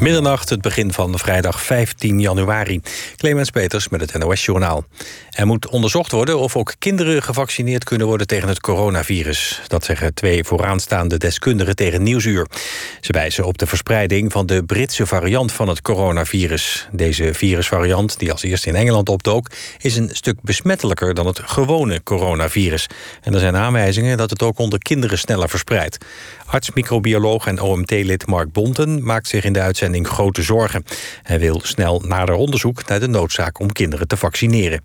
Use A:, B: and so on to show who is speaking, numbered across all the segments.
A: Middernacht, het begin van vrijdag 15 januari. Clemens Peters met het NOS-journaal. Er moet onderzocht worden of ook kinderen gevaccineerd kunnen worden tegen het coronavirus. Dat zeggen twee vooraanstaande deskundigen tegen Nieuwsuur. Ze wijzen op de verspreiding van de Britse variant van het coronavirus. Deze virusvariant, die als eerste in Engeland opdook... is een stuk besmettelijker dan het gewone coronavirus. En er zijn aanwijzingen dat het ook onder kinderen sneller verspreidt. Arts-microbioloog en OMT-lid Mark Bonten maakt zich in de uitzending grote zorgen. Hij wil snel nader onderzoek naar de noodzaak om kinderen te vaccineren.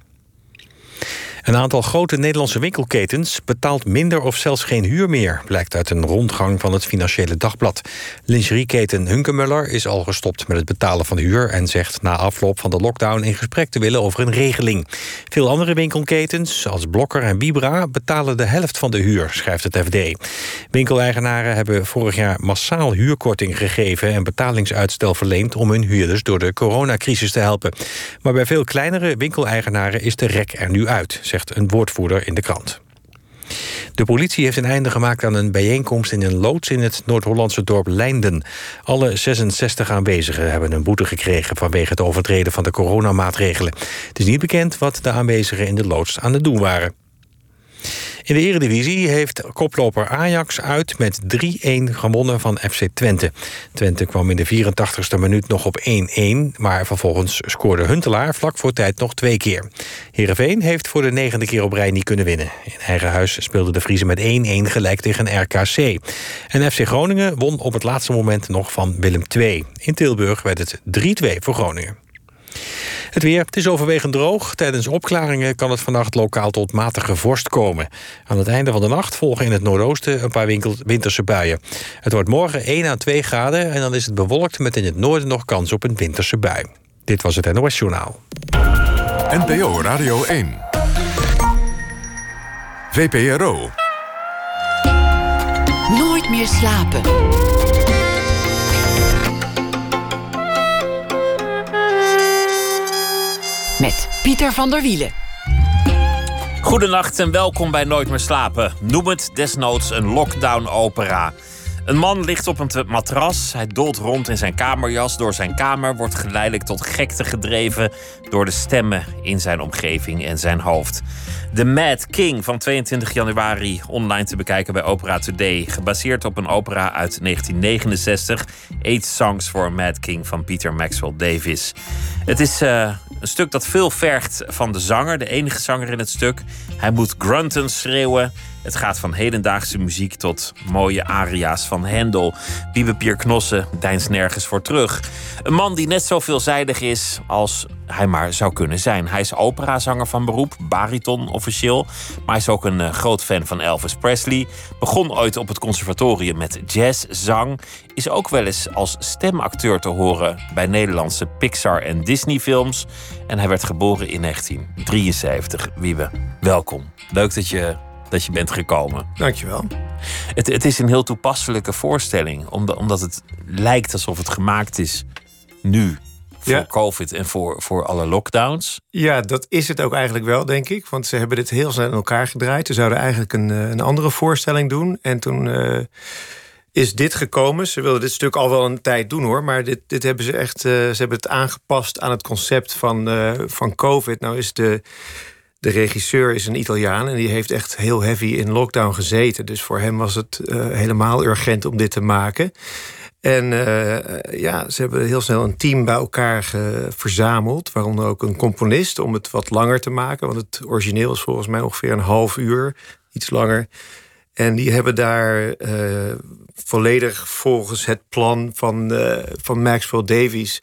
A: Een aantal grote Nederlandse winkelketens betaalt minder of zelfs geen huur meer, blijkt uit een rondgang van het Financiële Dagblad. Lingerieketen Hunkemuller is al gestopt met het betalen van huur en zegt na afloop van de lockdown in gesprek te willen over een regeling. Veel andere winkelketens, zoals Blokker en Vibra, betalen de helft van de huur, schrijft het FD. Winkeleigenaren hebben vorig jaar massaal huurkorting gegeven en betalingsuitstel verleend om hun huurders door de coronacrisis te helpen. Maar bij veel kleinere winkeleigenaren is de rek er nu uit, zegt een woordvoerder in de krant. De politie heeft een einde gemaakt aan een bijeenkomst in een loods in het Noord-Hollandse dorp Leinden. Alle 66 aanwezigen hebben een boete gekregen vanwege het overtreden van de coronamaatregelen. Het is niet bekend wat de aanwezigen in de loods aan het doen waren. In de Eredivisie heeft koploper Ajax uit met 3-1 gewonnen van FC Twente. Twente kwam in de 84ste minuut nog op 1-1... maar vervolgens scoorde Huntelaar vlak voor tijd nog twee keer. Heerenveen heeft voor de negende keer op rij niet kunnen winnen. In eigen huis speelde de Friese met 1-1 gelijk tegen RKC. En FC Groningen won op het laatste moment nog van Willem II. In Tilburg werd het 3-2 voor Groningen. Het weer, het is overwegend droog. Tijdens opklaringen kan het vannacht lokaal tot matige vorst komen. Aan het einde van de nacht volgen in het noordoosten een paar winterse buien. Het wordt morgen 1 à 2 graden en dan is het bewolkt... met in het noorden nog kans op een winterse bui. Dit was het NOS Journaal.
B: NPO Radio 1. VPRO.
C: Nooit meer slapen. Met Pieter van der Wielen.
D: Goedenacht en welkom bij Nooit meer slapen. Noem het desnoods een lockdown-opera. Een man ligt op een matras. Hij dolt rond in zijn kamerjas. Door zijn kamer wordt geleidelijk tot gekte gedreven door de stemmen in zijn omgeving en zijn hoofd. The Mad King van 22 januari online te bekijken bij Opera Today. Gebaseerd op een opera uit 1969. Eight Songs for a Mad King van Peter Maxwell Davis. Het is uh, een stuk dat veel vergt van de zanger, de enige zanger in het stuk. Hij moet grunten schreeuwen. Het gaat van hedendaagse muziek tot mooie aria's van Handel. Biebe Pier Knossen deinst nergens voor terug. Een man die net zo veelzijdig is als hij maar zou kunnen zijn. Hij is operazanger van beroep, bariton officieel. Maar hij is ook een uh, groot fan van Elvis Presley. Begon ooit op het conservatorium met jazzzang. Is ook wel eens als stemacteur te horen bij Nederlandse Pixar en Disney films. En hij werd geboren in 1973. Wiebe, welkom. Leuk dat je dat je bent gekomen.
E: Dankjewel.
D: Het, het is een heel toepasselijke voorstelling, omdat, omdat het lijkt alsof het gemaakt is nu. Voor COVID en voor, voor alle lockdowns.
E: Ja, dat is het ook eigenlijk wel, denk ik. Want ze hebben dit heel snel in elkaar gedraaid. Ze zouden eigenlijk een, eh, een andere voorstelling doen. En toen uh, is dit gekomen. Ze wilden dit stuk al wel een tijd doen hoor. Maar dit, dit hebben ze echt. Uh, ze hebben het aangepast aan het concept van, van COVID. Nou is de de regisseur is een Italiaan en die heeft echt heel heavy in lockdown gezeten. Dus voor hem was het uh, helemaal urgent om dit te maken. En uh, ja, ze hebben heel snel een team bij elkaar verzameld. Waaronder ook een componist om het wat langer te maken. Want het origineel is volgens mij ongeveer een half uur, iets langer. En die hebben daar uh, volledig volgens het plan van, van Maxwell Davies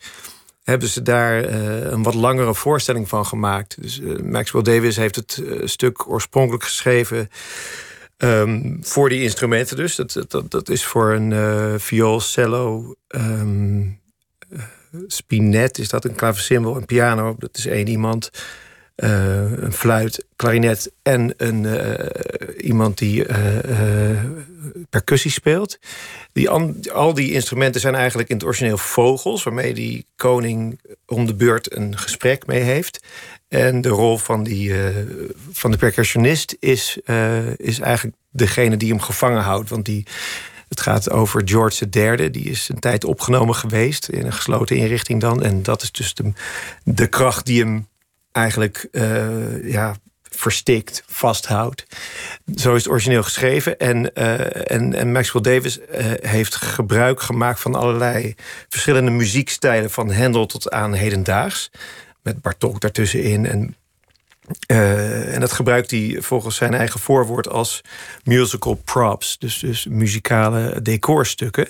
E: hebben ze daar uh, een wat langere voorstelling van gemaakt. Dus uh, Maxwell Davis heeft het uh, stuk oorspronkelijk geschreven um, voor die instrumenten. Dus dat, dat, dat is voor een viool, cello, um, spinet, is dat een klaversymbol, een piano. Dat is één iemand. Een fluit, klarinet en een, iemand die percussie speelt. Die, al die instrumenten zijn eigenlijk in het origineel vogels, waarmee die koning om de beurt een gesprek mee heeft. En de rol van, die, van de percussionist is, is eigenlijk degene die hem gevangen houdt. Want die, Het gaat over George III. Die is een tijd opgenomen geweest in een gesloten inrichting dan. En dat is dus de, de kracht die hem eigenlijk uh, ja, verstikt, vasthoudt. Zo is het origineel geschreven. En, uh, en, en Maxwell Davis uh, heeft gebruik gemaakt van allerlei verschillende muziekstijlen, van Handel tot aan hedendaags. Met Bartok daartussenin. En, en dat gebruikt hij volgens zijn eigen voorwoord als musical props. Dus, dus muzikale decorstukken.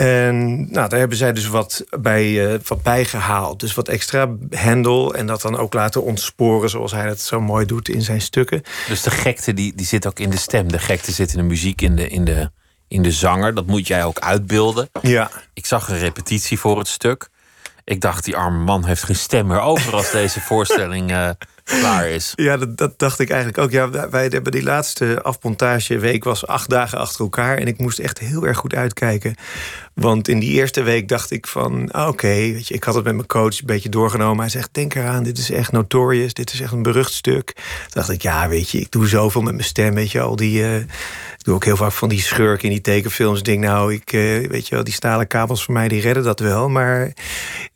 E: En nou, daar hebben zij dus wat bij, uh, wat bijgehaald. Dus wat extra hendel en dat dan ook laten ontsporen... zoals hij dat zo mooi doet in zijn stukken.
D: Dus de gekte die, die zit ook in de stem. De gekte zit in de muziek, in de, in, de, in de zanger. Dat moet jij ook uitbeelden.
E: Ja.
D: Ik zag een repetitie voor het stuk. Ik dacht, die arme man heeft geen stem meer over... als deze voorstelling uh, klaar is.
E: Ja, dat, dacht ik eigenlijk ook. Ja, wij hebben die laatste afmontageweek was acht dagen achter elkaar. En ik moest echt heel erg goed uitkijken. Want in die eerste week dacht ik van, ah, oké, weet je, ik had het met mijn coach een beetje doorgenomen. Hij zegt, denk eraan, dit is echt notorious, dit is echt een berucht stuk. Toen dacht ik, ja, weet je, ik doe zoveel met mijn stem, weet je, al die... Uh, ik doe ook heel vaak van die schurken in die tekenfilms. Denk, nou, ik, uh, weet je wel, die stalen kabels voor mij, die redden dat wel. Maar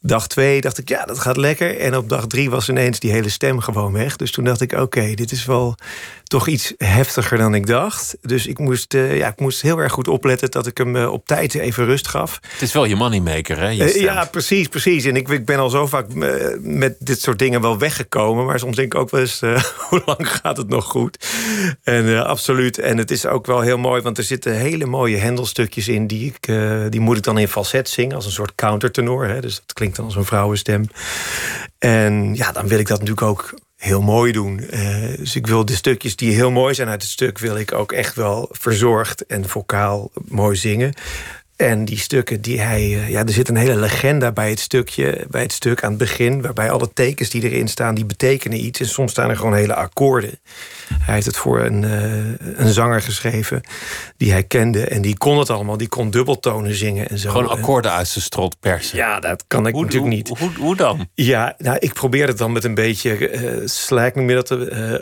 E: dag twee dacht ik, ja, dat gaat lekker. En op dag drie was ineens die hele stem gewoon weg. Dus toen dacht ik, oké, dit is wel toch iets heftiger dan ik dacht. Dus ik moest, uh, ja, ik moest heel erg goed opletten dat ik hem uh, op tijd even rust gaf.
D: Het is wel je moneymaker, hè? Je
E: uh, ja, precies, precies. En ik, ik ben al zo vaak met dit soort dingen wel weggekomen. Maar soms denk ik ook wel eens, hoe lang gaat het nog goed? En absoluut. En het is ook wel heel mooi, want er zitten hele mooie hendelstukjes in... die, ik, die moet ik dan in falset zingen, als een soort countertenor. Hè? Dus dat klinkt dan als een vrouwenstem. En ja, dan wil ik dat natuurlijk ook heel mooi doen. Uh, dus ik wil de stukjes die heel mooi zijn uit het stuk... wil ik ook echt wel verzorgd en vocaal mooi zingen. En die stukken die hij. Ja, er zit een hele legenda bij het stukje, bij het stuk aan het begin. Waarbij alle tekens die erin staan, die betekenen iets. En soms staan er gewoon hele akkoorden. Hij heeft het voor een, uh, een zanger geschreven die hij kende. En die kon het allemaal. Die kon dubbeltonen zingen en zo.
D: Gewoon akkoorden uit zijn strot persen.
E: Ja, dat kan ik
D: hoe,
E: natuurlijk
D: hoe,
E: niet.
D: Hoe, hoe, dan?
E: Ja, nou, ik probeer het dan met een beetje uh, slack, noem je dat? Uh,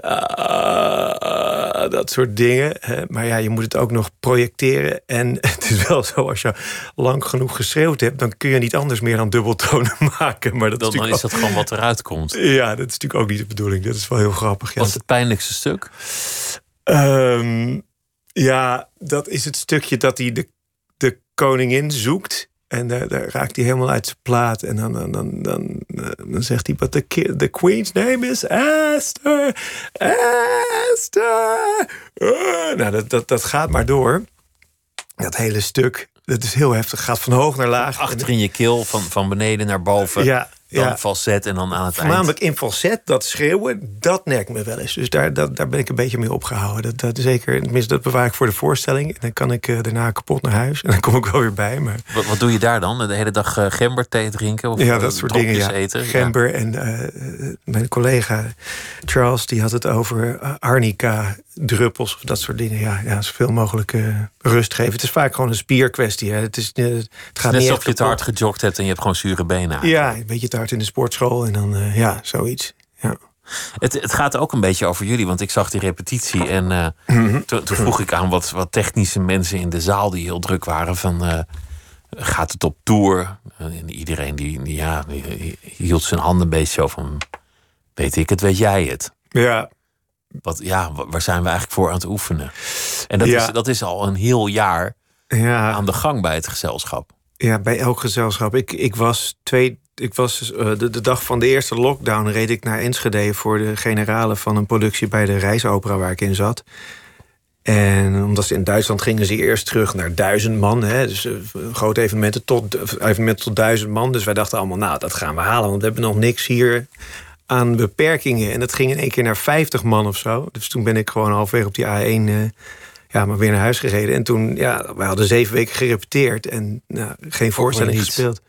E: dat soort dingen. maar ja, je moet het ook nog projecteren. En het is wel zo, als je lang genoeg geschreeuwd hebt... dan kun je niet anders meer dan dubbeltonen maken. Maar dat
D: dan,
E: is,
D: dan is dat gewoon wat eruit komt.
E: Ja, dat is natuurlijk ook niet de bedoeling. Dat is wel heel grappig. Ja.
D: Wat is het pijnlijkste stuk?
E: Um, ja, dat is het stukje dat hij de, de koningin zoekt. En daar, daar, raakt hij helemaal uit zijn plaat. En dan, dan, dan, dan, dan zegt hij: But the, the queen's name is Esther. Esther. Uh, nou, dat, dat, dat gaat maar door. Dat hele stuk. Dat is heel heftig. Gaat van hoog naar laag.
D: Achter in je keel, van, van beneden naar boven.
E: Ja,
D: dan
E: ja.
D: falset en dan aan het
E: Voornamelijk
D: eind.
E: in falset, dat schreeuwen, dat nerkt me wel eens. Dus daar, dat, daar ben ik een beetje mee opgehouden. Dat, dat zeker, tenminste, dat bewaar ik voor de voorstelling. En dan kan ik uh, daarna kapot naar huis. En dan kom ik wel weer bij. Maar...
D: Wat, wat doe je daar dan? De hele dag uh, gemberthee drinken? Of
E: ja, dat soort dingen. Ja.
D: Eten?
E: Gember. Ja. En uh, mijn collega Charles, die had het over arnica druppels of dat soort dingen. Ja, ja zoveel mogelijk uh, rust geven. Het is vaak gewoon een spierkwestie. Hè. Het, is, uh, het gaat
D: Net
E: niet
D: alsof je te hard gejogd hebt en je hebt gewoon zure benen.
E: Ja, een beetje te hard in de sportschool en dan uh, ja, zoiets. Ja.
D: Het, het, gaat ook een beetje over jullie, want ik zag die repetitie en uh, mm -hmm. toen, toen vroeg ik aan wat, wat technische mensen in de zaal die heel druk waren van uh, gaat het op tour? En iedereen die, die, ja, die hield zijn handen een beetje zo van weet ik het, weet jij het?
E: Ja,
D: wat, ja, waar zijn we eigenlijk voor aan het oefenen? En dat, ja. is, dat is al een heel jaar
E: ja.
D: aan de gang bij het gezelschap.
E: Ja, bij elk gezelschap. Ik, ik was twee. Ik was uh, de, de dag van de eerste lockdown reed ik naar Enschede voor de generale van een productie bij de Reisopera waar ik in zat. En omdat ze in Duitsland gingen ze eerst terug naar duizend man. Hè, dus uh, grote evenementen tot, evenementen tot duizend man. Dus wij dachten allemaal, nou, dat gaan we halen. Want we hebben nog niks hier aan beperkingen. En dat ging in één keer naar 50 man of zo. Dus toen ben ik gewoon halfweg op die A1 uh, ja, maar weer naar huis gereden. En toen, ja, we hadden zeven weken gerepeteerd en nou, geen voorstelling gespeeld.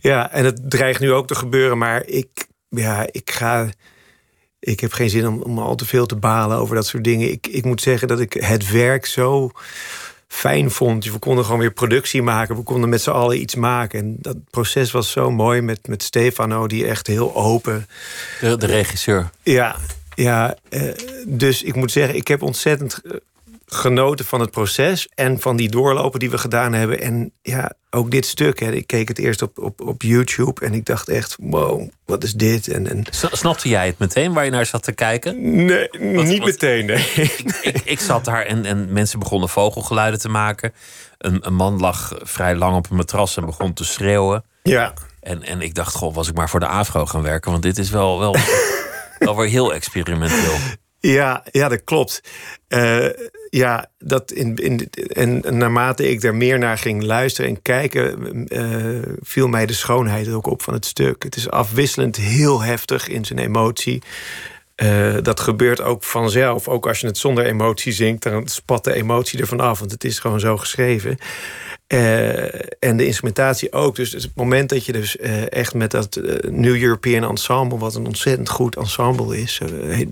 E: Ja, en het dreigt nu ook te gebeuren, maar ik, ja, ik ga. Ik heb geen zin om, om al te veel te balen over dat soort dingen. Ik, ik moet zeggen dat ik het werk zo fijn vond. We konden gewoon weer productie maken. We konden met z'n allen iets maken. En dat proces was zo mooi met, met Stefano, die echt heel open.
D: De, de regisseur.
E: Ja, ja. Uh, dus ik moet zeggen, ik heb ontzettend genoten van het proces en van die doorlopen die we gedaan hebben. En ja, ook dit stuk. Hè, ik keek het eerst op, op, op YouTube en ik dacht echt, wow, wat is dit? En, en...
D: Snapte jij het meteen waar je naar zat te kijken?
E: Nee, niet meteen. Nee.
D: Ik, ik, ik, zat daar en, en mensen begonnen vogelgeluiden te maken. Een, een man lag vrij lang op een matras en begon te schreeuwen.
E: Ja.
D: En, en ik dacht, goh, was ik maar voor de AFRO gaan werken, want dit is wel, wel, wel weer heel experimenteel.
E: Ja, ja, dat klopt. Uh, ja, dat in, in, en naarmate ik er meer naar ging luisteren en kijken, uh, viel mij de schoonheid ook op van het stuk. Het is afwisselend heel heftig in zijn emotie. Uh, dat gebeurt ook vanzelf. Ook als je het zonder emotie zingt, dan spat de emotie ervan af. Want het is gewoon zo geschreven. Uh, en de instrumentatie ook. Dus het moment dat je dus echt met dat New European Ensemble... wat een ontzettend goed ensemble is...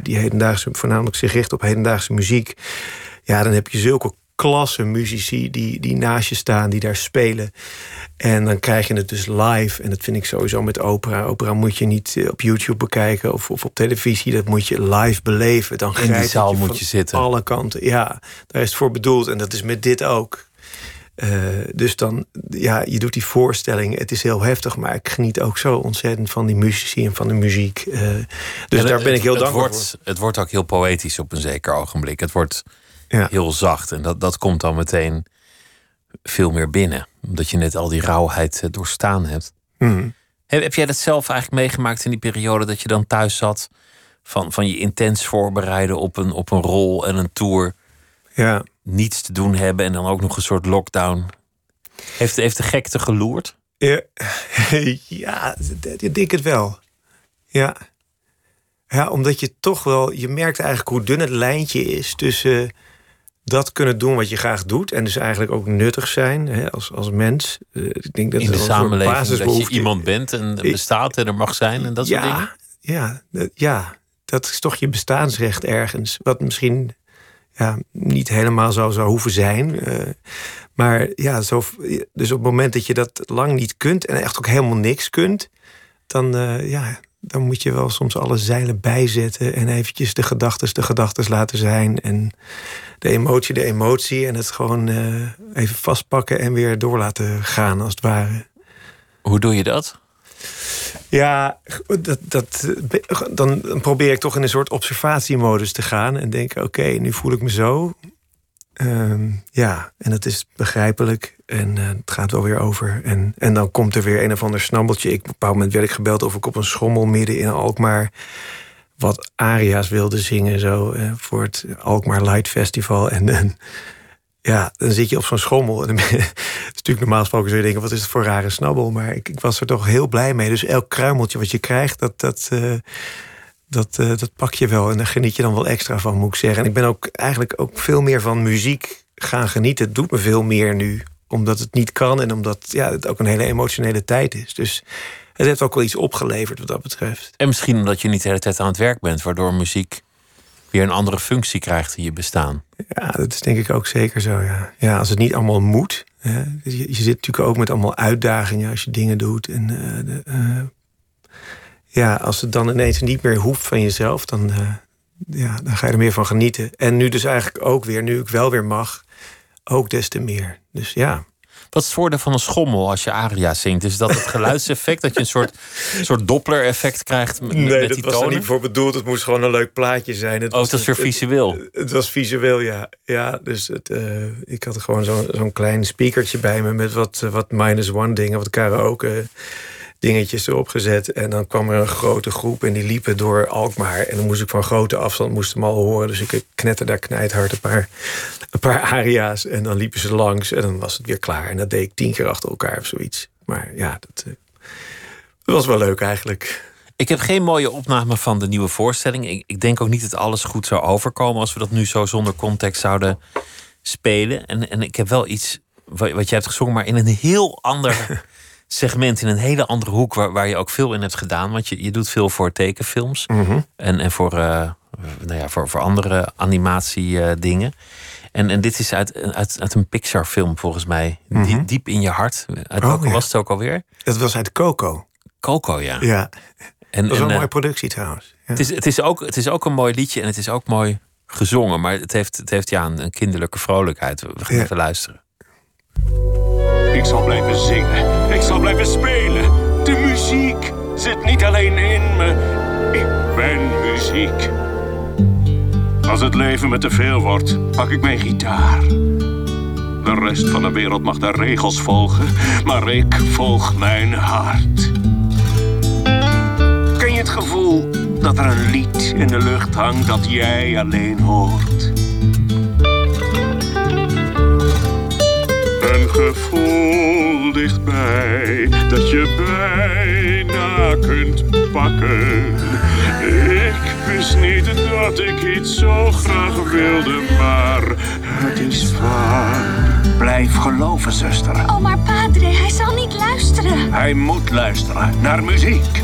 E: die hedendaagse, voornamelijk zich richt op hedendaagse muziek... ja, dan heb je zulke klasse muzici die, die naast je staan, die daar spelen. En dan krijg je het dus live. En dat vind ik sowieso met opera. Opera moet je niet op YouTube bekijken of, of op televisie. Dat moet je live beleven. Dan
D: In die zaal je moet je zitten.
E: Alle kanten, ja. Daar is het voor bedoeld. En dat is met dit ook. Uh, dus dan, ja, je doet die voorstelling. Het is heel heftig, maar ik geniet ook zo ontzettend van die muzici en van de muziek. Uh, dus
D: ja,
E: daar ben ik heel
D: het
E: dankbaar
D: wordt,
E: voor.
D: Het wordt ook heel poëtisch op een zeker ogenblik. Het wordt
E: Ja.
D: heel zacht en dat, dat komt dan meteen veel meer binnen. Omdat je net al die rauwheid eh, doorstaan hebt.
E: Mhm.
D: Heb, heb jij dat zelf eigenlijk meegemaakt in die periode dat je dan thuis zat? Van, van je intens voorbereiden op een, op een rol en een tour.
E: Ja.
D: Niets te doen hebben en dan ook nog een soort lockdown. Heeft, heeft de gekte geloerd?
E: Ja, ja, ik denk het wel. Ja. Ja, omdat je toch wel... Je merkt eigenlijk hoe dun het lijntje is tussen dat kunnen doen wat je graag doet... en dus eigenlijk ook nuttig zijn hè, als, als mens. Eh, ik denk dat
D: In de samenleving dat je iemand bent en bestaat en er mag zijn en dat soort dingen?
E: ja, ja, dat- ja, dat is toch je bestaansrecht ergens. Wat misschien ja, niet helemaal zo zou hoeven zijn. eh, maar ja, zo, dus op het moment dat je dat lang niet kunt... en echt ook helemaal niks kunt... dan, eh, ja, dan moet je wel soms alle zeilen bijzetten... en eventjes de gedachten de gedachten laten zijn... en de emotie de emotie... en het gewoon eh, even vastpakken en weer door laten gaan, als het ware.
D: Hoe doe je dat?
E: Ja, dat, dat, dan, dan probeer ik toch in een soort observatiemodus te gaan en denken: oké, nu voel ik me zo. Ehm, ja, en dat is begrijpelijk en eh, het gaat wel weer over. En, en dan komt er weer een of ander snabbeltje. Ik, op een bepaald moment werd ik gebeld of ik op een schommel midden in Alkmaar wat aria's wilde zingen zo, eh, voor het Alkmaar Light Festival. En, en ja, dan zit je op zo'n schommel. En dan je- het is natuurlijk normaal gesproken zou je denken, wat is het voor rare snabbel? Maar ik, ik was er toch heel blij mee. Dus elk kruimeltje wat je krijgt, dat, dat, eh, dat, eh, dat pak je wel. En daar geniet je dan wel extra van, moet ik zeggen. En ik ben ook eigenlijk ook veel meer van muziek gaan genieten. Het doet me veel meer nu, omdat het niet kan. En omdat ja, het ook een hele emotionele tijd is. Dus het heeft ook wel iets opgeleverd wat dat betreft.
D: En misschien omdat je niet de hele tijd aan het werk bent, waardoor muziek weer een andere functie krijgt in je bestaan.
E: Ja, dat is denk ik ook zeker zo. Ja, ja als het niet allemaal moet. Hè, je, je zit natuurlijk ook met allemaal uitdagingen als je dingen doet. En eh, de, eh, ja, als het dan ineens niet meer hoeft van jezelf, dan, eh, ja, dan ga je er meer van genieten. En nu dus eigenlijk ook weer, nu ik wel weer mag, ook des te meer. Dus ja.
D: Wat is het voordeel van een schommel als je aria zingt? Is dat het geluidseffect, dat je een soort, soort Doppler-effect krijgt met, met die tonen?
E: voor bedoeld. Het moest gewoon een leuk plaatje zijn. Het
D: Oh, het was weer visueel.
E: Het, het was visueel, ja. Ja, dus het, eh, ik had gewoon zo'n zo'n klein speakertje bij me... met wat, eh, wat minus one dingen, wat karaoke dingetjes erop gezet. En dan kwam er een grote groep en die liepen door Alkmaar. En dan moest ik van grote afstand moest hem al horen. Dus ik knetter daar knijthard een paar, een paar aria's. En dan liepen ze langs en dan was het weer klaar. En dat deed ik tien keer achter elkaar of zoiets. Maar ja, dat, eh, dat was wel leuk eigenlijk.
D: Ik heb geen mooie opname van de nieuwe voorstelling. Ik, ik denk ook niet dat alles goed zou overkomen als we dat nu zo zonder context zouden spelen. En, en ik heb wel iets wat, wat jij hebt gezongen, maar in een heel ander segment, in een hele andere hoek, waar, waar je ook veel in hebt gedaan. Want je, je doet veel voor tekenfilms en, en voor, eh, nou ja, voor, voor andere animatiedingen. En, en dit is uit, uit, uit een Pixar-film volgens mij. diep, diep in je hart. Uit
E: Oh,
D: welke
E: ja.
D: was het ook alweer?
E: Dat was uit Coco.
D: Coco, ja.
E: Ja,
D: En,
E: dat was
D: en,
E: een
D: eh,
E: mooie productie trouwens. Ja.
D: het, is, het, is ook, het is ook een mooi liedje en het is ook mooi gezongen. Maar het heeft, het heeft ja, een, kinderlijke vrolijkheid. We gaan even luisteren.
F: Ik zal blijven zingen. Ik zal blijven spelen. De muziek zit niet alleen in me. Ik ben muziek. Als het leven me te veel wordt, pak ik mijn gitaar. De rest van de wereld mag de regels volgen, maar ik volg mijn hart. Ken je het gevoel dat er een lied in de lucht hangt dat jij alleen hoort? Gevoel dichtbij dat je bijna kunt pakken. Ik wist niet dat ik iets zo graag wilde, maar het is waar. Blijf geloven, zuster.
G: Oh, maar padre, hij zal niet luisteren.
F: Hij moet luisteren naar muziek.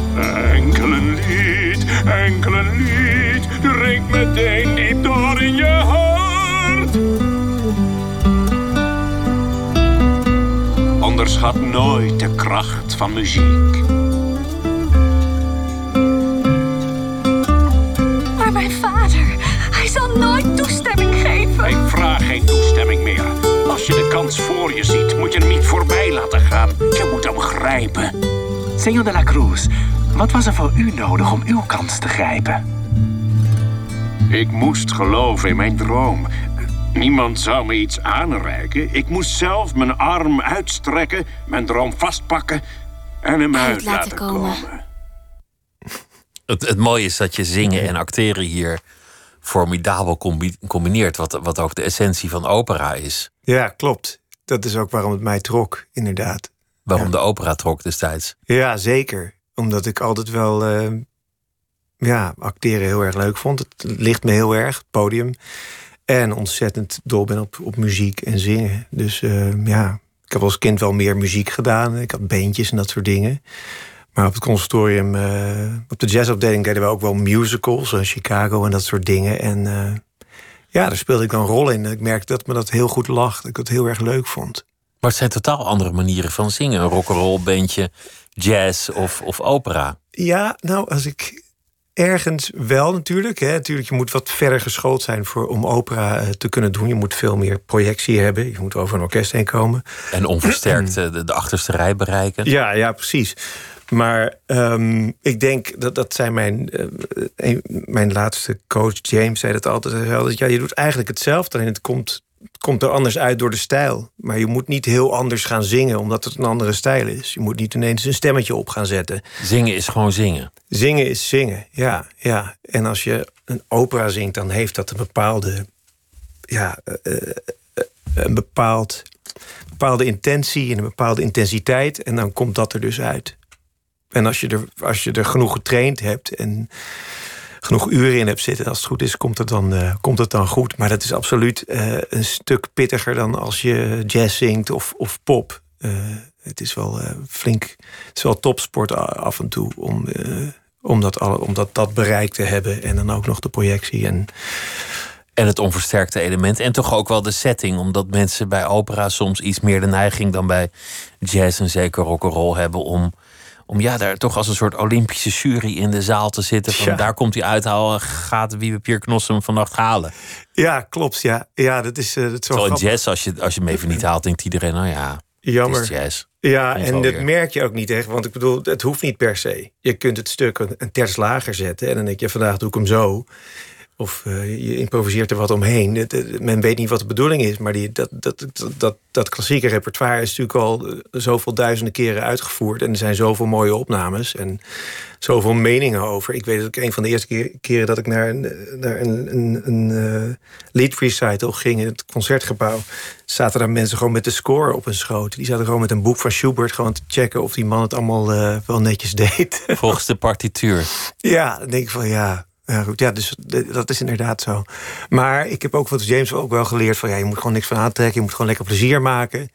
F: Enkel een lied, enkel een lied, drinkt meteen diep door in je hart. Onderschat nooit de kracht van muziek.
G: Maar mijn vader, hij zal nooit toestemming geven.
F: Ik vraag geen toestemming meer. Als je de kans voor je ziet, moet je hem niet voorbij laten gaan. Je moet hem grijpen.
H: Senor de la Cruz, wat was er voor u nodig om uw kans te grijpen?
F: Ik moest geloven in mijn droom. Niemand zou me iets aanreiken. Ik moest zelf mijn arm uitstrekken, mijn droom vastpakken en hem uit, laten komen.
D: Het, het mooie is dat je zingen en acteren hier formidabel combineert. Wat, wat ook de essentie van opera is.
E: Ja, klopt. Dat is ook waarom het mij trok, inderdaad.
D: Waarom de opera trok destijds?
E: Ja, zeker. Omdat ik altijd wel uh, ja, acteren heel erg leuk vond. Het ligt me heel erg, het podium. En ontzettend dol ben op, op muziek en zingen. Dus uh, ja, ik heb als kind wel meer muziek gedaan. Ik had beentjes en dat soort dingen. Maar op het conservatorium, uh, op de jazzafdeling deden we ook wel musicals, zoals Chicago en dat soort dingen. En uh, ja, daar speelde ik dan een rol in. Ik merkte dat me dat heel goed lag, dat ik het heel erg leuk vond.
D: Maar het zijn totaal andere manieren van zingen. Een rock'n'roll bandje, jazz of, of opera.
E: Ja, nou, als ik ergens wel natuurlijk. Hè. Natuurlijk, je moet wat verder geschoold zijn voor, om opera uh, te kunnen doen. Je moet veel meer projectie hebben. Je moet over een orkest heen komen.
D: En onversterkt de, de achterste rij bereiken.
E: Ja, ja, precies. Maar um, ik denk dat dat zijn mijn, uh, een, mijn laatste coach James zei dat altijd. Dat, ja, je doet eigenlijk hetzelfde, en het komt, het komt er anders uit door de stijl. Maar je moet niet heel anders gaan zingen omdat het een andere stijl is. Je moet niet ineens een stemmetje op gaan zetten.
D: Zingen is gewoon zingen.
E: Zingen is zingen, ja, ja. En als je een opera zingt, dan heeft dat een bepaalde, ja, uh, een bepaald, bepaalde intentie en een bepaalde intensiteit. En dan komt dat er dus uit. En als je er, als je er genoeg getraind hebt en genoeg uren in hebt zitten, als het goed is, komt het dan, uh, komt het dan goed. Maar dat is absoluut uh, een stuk pittiger dan als je jazz zingt of, of pop. Uh, het is wel flink, het is wel topsport af en toe om, om, dat, alle, om dat, dat bereik te hebben. En dan ook nog de projectie. En,
D: en het onversterkte element. En toch ook wel de setting. Omdat mensen bij opera soms iets meer de neiging dan bij jazz en zeker rock'n'roll hebben om om ja, daar toch als een soort Olympische jury in de zaal te zitten. Van, Daar komt hij uithalen, gaat Wiebe Pier Knossen hem vannacht halen.
E: Ja, klopt. Ja, ja dat is, uh, dat
D: wel jazz, als je, als je hem even niet haalt, denkt iedereen, nou ja,
E: Jammer.
D: Het is jazz.
E: Ja, en dat merk je ook niet echt. Want ik bedoel, het hoeft niet per se. Je kunt het stuk een, een terts lager zetten. En dan denk je, vandaag doe ik hem zo. Of uh, je improviseert er wat omheen. Het, het, men weet niet wat de bedoeling is. Maar die, dat, dat, dat, dat, klassieke repertoire is natuurlijk al uh, zoveel duizenden keren uitgevoerd. En er zijn zoveel mooie opnames. En zoveel meningen over. Ik weet dat ik een van de eerste keer, keren dat ik naar een, naar een, een, een uh, lead recital ging in het concertgebouw. Zaten daar mensen gewoon met de score op hun schoot. Die zaten gewoon met een boek van Schubert gewoon te checken of die man het allemaal uh, wel netjes deed.
D: Volgens de partituur.
E: ja, dan denk ik van ja. Ja, goed, ja, dus dat is inderdaad zo. Maar ik heb ook wat James ook wel geleerd van ja, je moet gewoon niks van aantrekken, je moet gewoon lekker plezier maken.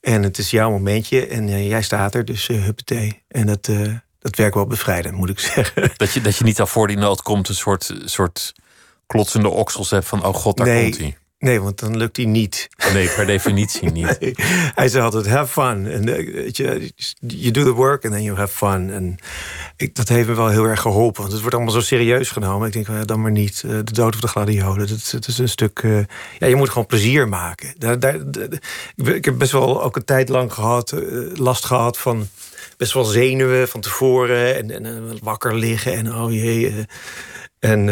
E: En het is jouw momentje en uh, jij staat er, dus uh, huppatee. En dat, uh, dat werkt wel bevrijdend, moet ik zeggen.
D: Dat je, dat je niet al voor die nood komt, een soort, soort klotsende oksels hebt van oh god, daar
E: nee,
D: komt hij.
E: Nee, want dan lukt hij niet.
D: Nee, per definitie niet.
E: Nee. Hij zei altijd, have fun. En, eh, je, you do the work and then you have fun. En ik, dat heeft me wel heel erg geholpen. Want het wordt allemaal zo serieus genomen. Ik denk, eh, dan maar niet. Eh, de dood of de gladiolen. Dat, dat is een stuk... eh, ja, je moet gewoon plezier maken. Daar, daar, ik heb best wel ook een tijd lang gehad, eh, last gehad van... best wel zenuwen van tevoren. En, en, wakker liggen. En oh jee. en...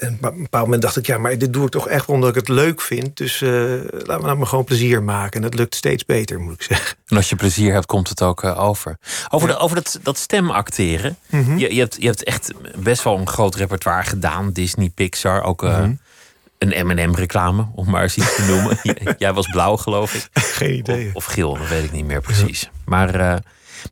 E: en op een bepaald moment dacht ik, ja, maar dit doe ik toch echt omdat ik het leuk vind. Dus eh laat, me, laat me gewoon plezier maken. En dat lukt steeds beter, moet ik zeggen.
D: En als je plezier hebt, komt het ook eh, over. Over, de, over dat, dat stemacteren.
E: Mhm.
D: je, je, hebt, je hebt echt best wel een groot repertoire gedaan. Disney, Pixar, ook eh,
E: Mhm.
D: een M&M-reclame, om maar eens iets te noemen. Jij was blauw, geloof ik.
E: Geen idee.
D: Of, of geel, dat weet ik niet meer precies. Maar,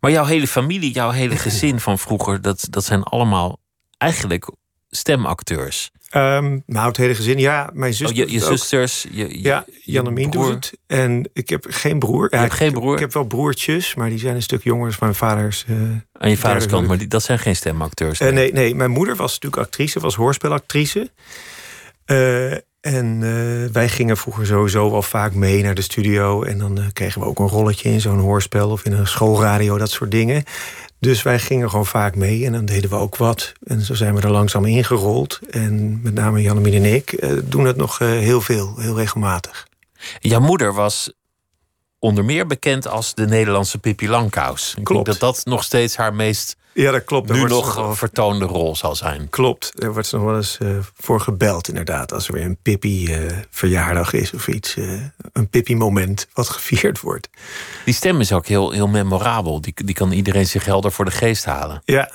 D: maar jouw hele familie, jouw hele gezin van vroeger... dat, dat zijn allemaal eigenlijk stemacteurs.
E: Ehm, nou, het hele gezin. Ja, mijn zus.
D: Oh, je zusters, je, je,
E: Ja,
D: broer.
E: doet het. En ik heb geen broer. Ja,
D: hebt
E: ik-
D: geen broer?
E: Ik heb wel broertjes, maar die zijn een stuk jonger. Dus mijn vaders. eh,
D: Aan je vaders kant, maar die, dat zijn geen stemacteurs.
E: Eh, nee, nee, mijn moeder was natuurlijk actrice, was hoorspelactrice. Eh, en wij gingen vroeger sowieso wel vaak mee naar de studio. En dan kregen we ook een rolletje in zo'n hoorspel of in een schoolradio, dat soort dingen. Dus wij gingen gewoon vaak mee en dan deden we ook wat. En zo zijn we er langzaam ingerold. En met name Jannemien en ik eh, doen het nog eh, heel veel, heel regelmatig.
D: Jouw moeder was onder meer bekend als de Nederlandse Pippi Langkous. Ik
E: Klopt.
D: denk dat dat nog steeds haar meest
E: Ja, dat klopt.
D: Nu nog
E: wel-
D: vertoonde rol zal zijn.
E: Klopt, er wordt ze nog wel eens eh, voor gebeld, inderdaad. Als er weer een Pippi-verjaardag is of iets. eh, een Pippi-moment wat gevierd wordt.
D: Die stem is ook heel, heel memorabel. Die, die kan iedereen zich helder voor de geest halen.
E: Ja,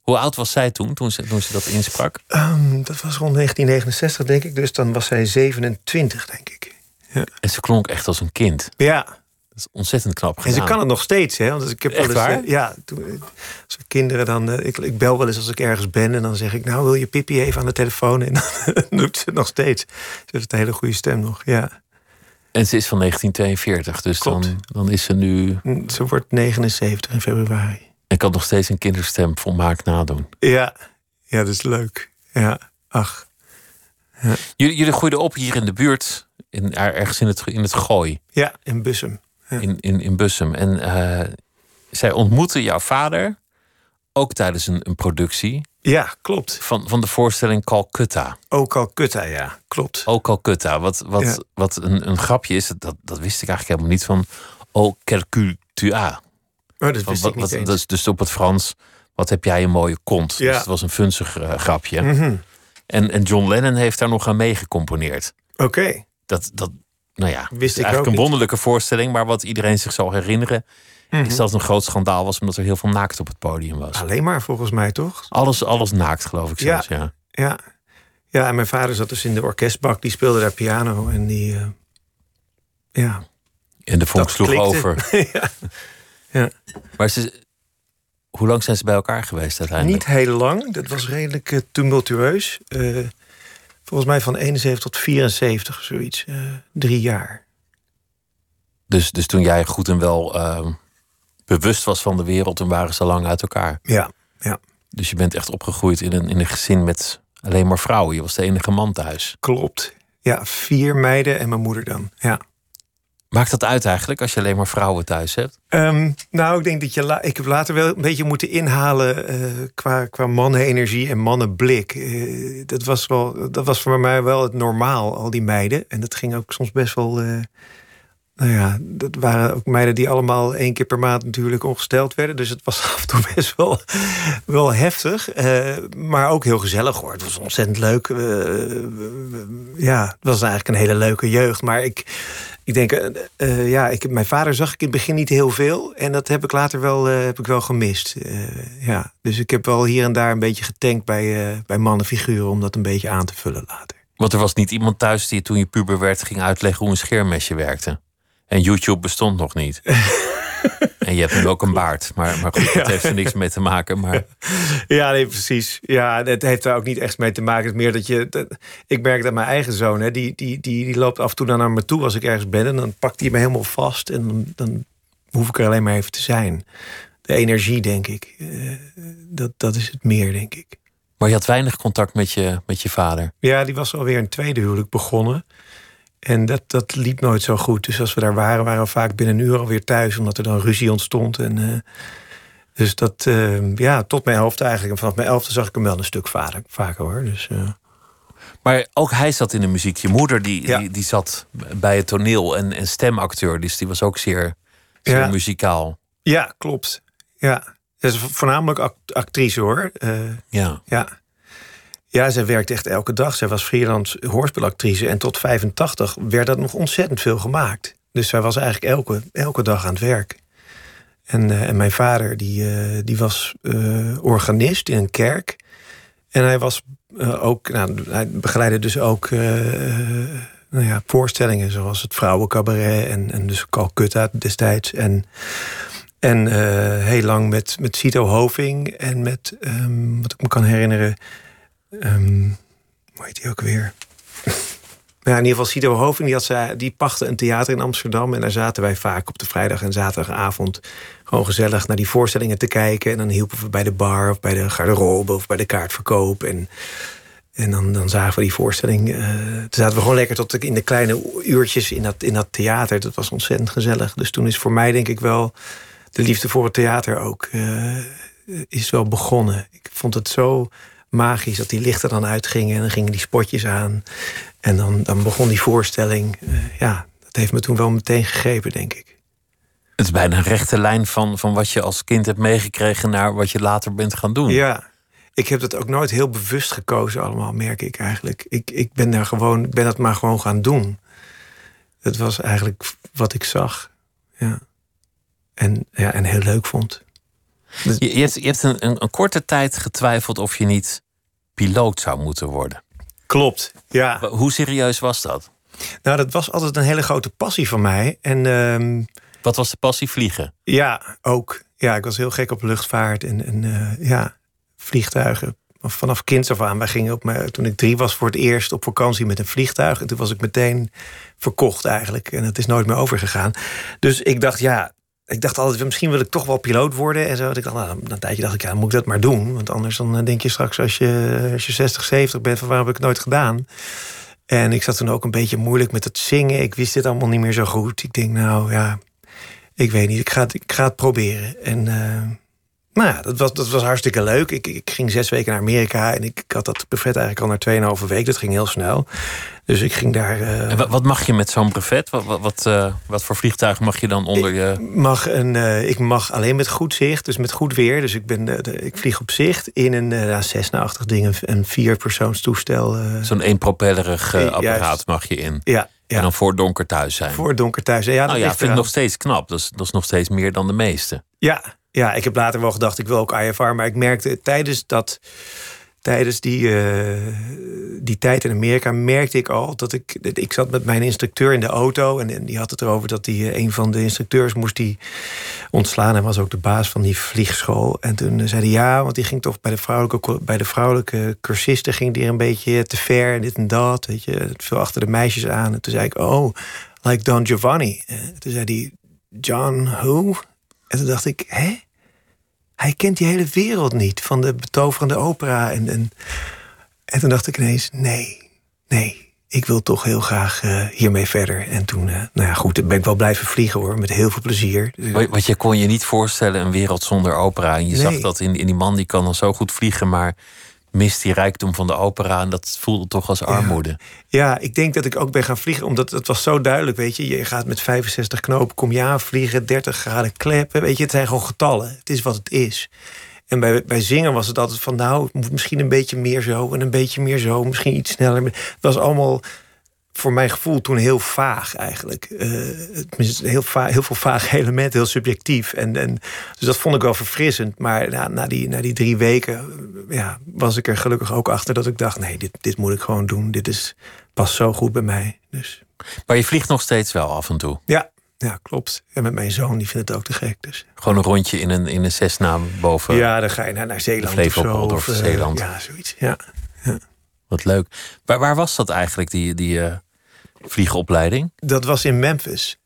D: Hoe oud was zij toen, toen ze, toen ze dat insprak?
E: ehm, dat was rond 1969, denk ik. Dus dan was zij 27, denk ik.
D: En ze klonk echt als een kind.
E: Ja,
D: Dat is ontzettend knap
E: en
D: gedaan.
E: ze kan het nog steeds, hè? Want ik heb wel
D: Echt
E: eens, eh, ja, toen, eh, als er kinderen dan. eh, ik, ik bel wel eens als ik ergens ben en dan zeg ik, nou wil je Pippi even aan de telefoon? En dan doet ze het nog steeds. Ze heeft een hele goede stem nog. Ja,
D: En ze is van 1942, dus dan,
E: Klopt.
D: dan is ze nu...
E: Mm, ze wordt 79 in februari.
D: En kan nog steeds een kinderstem volmaakt nadoen.
E: Ja, ja, dat is leuk. Ja, ach.
D: Jullie, jullie groeiden op hier in de buurt, in, ergens in het, in het Gooi.
E: Ja, in Bussum. Ja.
D: in, in, in Bussum. En eh, zij ontmoette jouw vader ook tijdens een, een productie
E: Ja, klopt.
D: van, van de voorstelling Calcutta.
E: Ook Calcutta, ja, klopt.
D: Oh, Calcutta. Wat, wat,
E: Ja.
D: wat een, een grapje is, dat, dat wist ik eigenlijk helemaal niet van. Oh, Calcutta.
E: Oh, dat wist
D: wat,
E: ik niet
D: wat- dus, dus op het Frans, wat heb jij een mooie kont.
E: Ja.
D: Dus het was een funzig eh, grapje.
E: Mhm.
D: En, en John Lennon heeft daar nog aan meegecomponeerd.
E: Oké,
D: Dat, dat, nou ja,
E: Wist ik
D: eigenlijk een
E: niet.
D: wonderlijke voorstelling. Maar wat iedereen zich zal herinneren,
E: Mhm.
D: is dat het een groot schandaal was. Omdat er heel veel naakt op het podium was.
E: alleen maar volgens mij toch?
D: Alles, alles naakt, geloof ik zelfs, ja.
E: Ja. Ja, en mijn vader zat dus in de orkestbak, die speelde daar piano en die. eh, ja.
D: En de vonk sloeg
E: klikte.
D: over.
E: ja. ja.
D: Maar ze, hoe lang zijn ze bij elkaar geweest uiteindelijk?
E: Niet heel lang, dat was redelijk eh, tumultueus. Eh, volgens mij van 71 tot 74 of zoiets. eh, drie jaar.
D: Dus, dus toen jij goed en wel ehm, bewust was van de wereld, toen waren ze lang uit elkaar.
E: Ja, ja,
D: Dus je bent echt opgegroeid in een, in een gezin met alleen maar vrouwen. Je was de enige man thuis.
E: klopt. Ja, vier meiden en mijn moeder dan. Ja.
D: Maakt dat uit eigenlijk als je alleen maar vrouwen thuis hebt?
E: Ehm, nou, ik denk dat je. Ik heb later wel een beetje moeten inhalen eh, qua, qua mannenenergie en mannenblik. Eh, dat, was wel, dat was voor mij wel het normaal, al die meiden. En dat ging ook soms best wel. eh, nou ja, dat waren ook meiden die allemaal één keer per maand natuurlijk ongesteld werden. Dus het was af en toe best wel, wel heftig. maar ook heel gezellig hoor. Het was ontzettend leuk. Ja, het was eigenlijk een hele leuke jeugd. Maar ik, ik denk, eh, eh, ja, ik, mijn vader zag ik in het begin niet heel veel. En dat heb ik later wel, eh, heb ik wel gemist. Ja. Dus ik heb wel hier en daar een beetje getankt bij, bij mannenfiguren... om dat een beetje aan te vullen later.
D: Want er was niet iemand thuis die toen je puber werd ging uitleggen hoe een scheermesje werkte. En YouTube bestond nog niet. en je hebt nu ook een baard. Maar, maar goed, dat heeft er niks mee te maken. Maar
E: Ja, nee, precies. Ja, het heeft daar ook niet echt mee te maken. Het is meer dat je. dat- ik merk dat mijn eigen zoon, hè, die, die, die, die loopt af en toe dan naar me toe als ik ergens ben. En dan pakt hij me helemaal vast. En dan, dan hoef ik er alleen maar even te zijn. De energie, denk ik. Eh, dat, dat is het meer, denk ik.
D: Maar je had weinig contact met je, met je vader.
E: Ja, die was alweer een tweede huwelijk begonnen. En dat, dat liep nooit zo goed. Dus als we daar waren, waren we vaak binnen een uur alweer thuis, omdat er dan ruzie ontstond. En, uh, dus dat, uh, ja, tot mijn elfde eigenlijk. En vanaf mijn elfde zag ik hem wel een stuk vaker, vaker hoor. Dus, uh...
D: Maar ook hij zat in de muziek. Je moeder die, ja. die, die, zat bij het toneel en, en stemacteur. Dus die was ook zeer, zeer ja. muzikaal.
E: Ja, klopt. Ja, dat is voornamelijk act actrice hoor.
D: ja.
E: ja. Ja, zij werkte echt elke dag. Zij was freelance hoorspelactrice. En tot 85 werd dat nog ontzettend veel gemaakt. Dus zij was eigenlijk elke, elke dag aan het werk. En, uh, en mijn vader, die, uh, die was uh, organist in een kerk. En hij was ook, nou, hij begeleidde dus ook nou ja, voorstellingen zoals het Vrouwencabaret en, en dus Calcutta destijds. En, en heel lang met, met Cito Hoving en met, um, wat ik me kan herinneren, Um, hoe heet die ook weer? ja, in ieder geval Cito Hoving, die, had die pachtte een theater in Amsterdam. En daar zaten wij vaak op de vrijdag en zaterdagavond... gewoon gezellig naar die voorstellingen te kijken. En dan hielpen we bij de bar of bij de garderobe of bij de kaartverkoop. En, en dan, dan zagen we die voorstelling. Uh, toen zaten we gewoon lekker tot in de kleine uurtjes in dat, in dat theater. Dat was ontzettend gezellig. Dus toen is voor mij denk ik wel de liefde voor het theater ook... Uh, is wel begonnen. Ik vond het zo magisch dat die lichten dan uitgingen en dan gingen die spotjes aan. En dan, dan begon die voorstelling. Uh, ja, dat heeft me toen wel meteen gegrepen, denk ik.
D: Het is bijna een rechte lijn van, van wat je als kind hebt meegekregen naar wat je later bent gaan doen.
E: Ja, ik heb dat ook nooit heel bewust gekozen, allemaal, merk ik eigenlijk. Ik, ik ben daar gewoon, ben dat maar gewoon gaan doen. Het was eigenlijk wat ik zag. Ja. En, ja, en heel leuk vond.
D: Je, je, hebt, je hebt een, een, een, korte tijd getwijfeld of je niet piloot zou moeten worden.
E: Klopt, ja.
D: Hoe serieus was dat?
E: Nou, dat was altijd een hele grote passie van mij. En, um,
D: Wat was de passie? Vliegen?
E: Ja, ook. Ja, ik was heel gek op luchtvaart en, en uh, ja, vliegtuigen. Vanaf kind af aan. Wij gingen op mijn, toen ik drie was voor het eerst op vakantie met een vliegtuig. En toen was ik meteen verkocht eigenlijk. En het is nooit meer overgegaan. Dus ik dacht, ja, ik dacht altijd, misschien wil ik toch wel piloot worden en zo. Ik dacht, nou, een tijdje dacht ik, ja, moet ik dat maar doen. Want anders dan denk je straks als je, als je 60, 70 bent, van waarom heb ik het nooit gedaan? En ik zat toen ook een beetje moeilijk met het zingen. Ik wist dit allemaal niet meer zo goed. Ik denk, nou ja, ik weet niet, ik ga het, ik ga het proberen. En uh, nou ja, dat was, dat was hartstikke leuk. Ik, ik ging zes weken naar Amerika en ik, ik had dat buffet eigenlijk al na 2,5 weken. Dat ging heel snel. Dus ik ging daar. Uh...
D: Wat, wat, mag je met zo'n brevet? Wat, wat, wat, uh, wat, voor vliegtuig mag je dan onder je.
E: Ik mag, een, uh, ik mag alleen met goed zicht, dus met goed weer. Dus ik, ben, de, ik vlieg op zicht in een uh, Cessna-achtig ding, een vierpersoonstoestel.
D: Zo'n eenpropellerig apparaat juist. mag je in.
E: Ja, ja.
D: En dan voor donker thuis zijn.
E: Voor donker thuis zijn. Ja,
D: dat nou ja, vind ik nog steeds knap. Dat is, dat is nog steeds meer dan de meeste.
E: Ja, ja, ik heb later wel gedacht, ik wil ook IFR. Maar ik merkte tijdens dat tijdens die, uh, die tijd in Amerika merkte ik al dat ik. Ik zat met mijn instructeur in de auto. En, en die had het erover dat die, een van de instructeurs moest die ontslaan. En was ook de baas van die vliegschool. En toen zei hij ja, want die ging toch bij de vrouwelijke, bij de vrouwelijke cursisten ging die een beetje te ver en dit en dat. Weet je, veel achter de meisjes aan. En toen zei ik, oh, like Don Giovanni. En toen zei hij, John who? En toen dacht ik, hè? hij kent die hele wereld niet van de betoverende opera. En, en, en toen dacht ik ineens, nee, nee, ik wil toch heel graag uh, hiermee verder. En toen, uh, nou ja, goed, ben ik wel blijven vliegen hoor, met heel veel plezier.
D: Want je kon je niet voorstellen, een wereld zonder opera. En je nee. zag dat in, in die man, die kan dan zo goed vliegen, maar mist die rijkdom van de opera. En dat voelde toch als armoede.
E: Ja. ja, ik denk dat ik ook ben gaan vliegen. Omdat het was zo duidelijk, weet je. Je gaat met 65 knopen, kom je aan vliegen. 30 graden kleppen. Weet je, het zijn gewoon getallen. Het is wat het is. En bij, bij zingen was het altijd van... nou, het moet misschien een beetje meer zo en een beetje meer zo. Misschien iets sneller. Het was allemaal voor mijn gevoel toen heel vaag eigenlijk. Uh, heel, va heel veel vage elementen, heel subjectief. En, en, dus dat vond ik wel verfrissend. Maar na, na, die, na die drie weken ja, was ik er gelukkig ook achter dat ik dacht... nee, dit, dit moet ik gewoon doen. Dit is, past zo goed bij mij. Dus.
D: Maar je vliegt nog steeds wel af en toe?
E: Ja, ja, klopt. En met mijn zoon, die vindt het ook te gek. Dus.
D: Gewoon een rondje in een, in een Cessna boven...
E: Ja, dan ga je naar, naar Zeeland of zo.
D: Of, of Zeeland.
E: Ja, zoiets. Ja. ja.
D: Wat leuk. Waar, waar was dat eigenlijk, die, die uh, vliegopleiding?
E: Dat was in Memphis.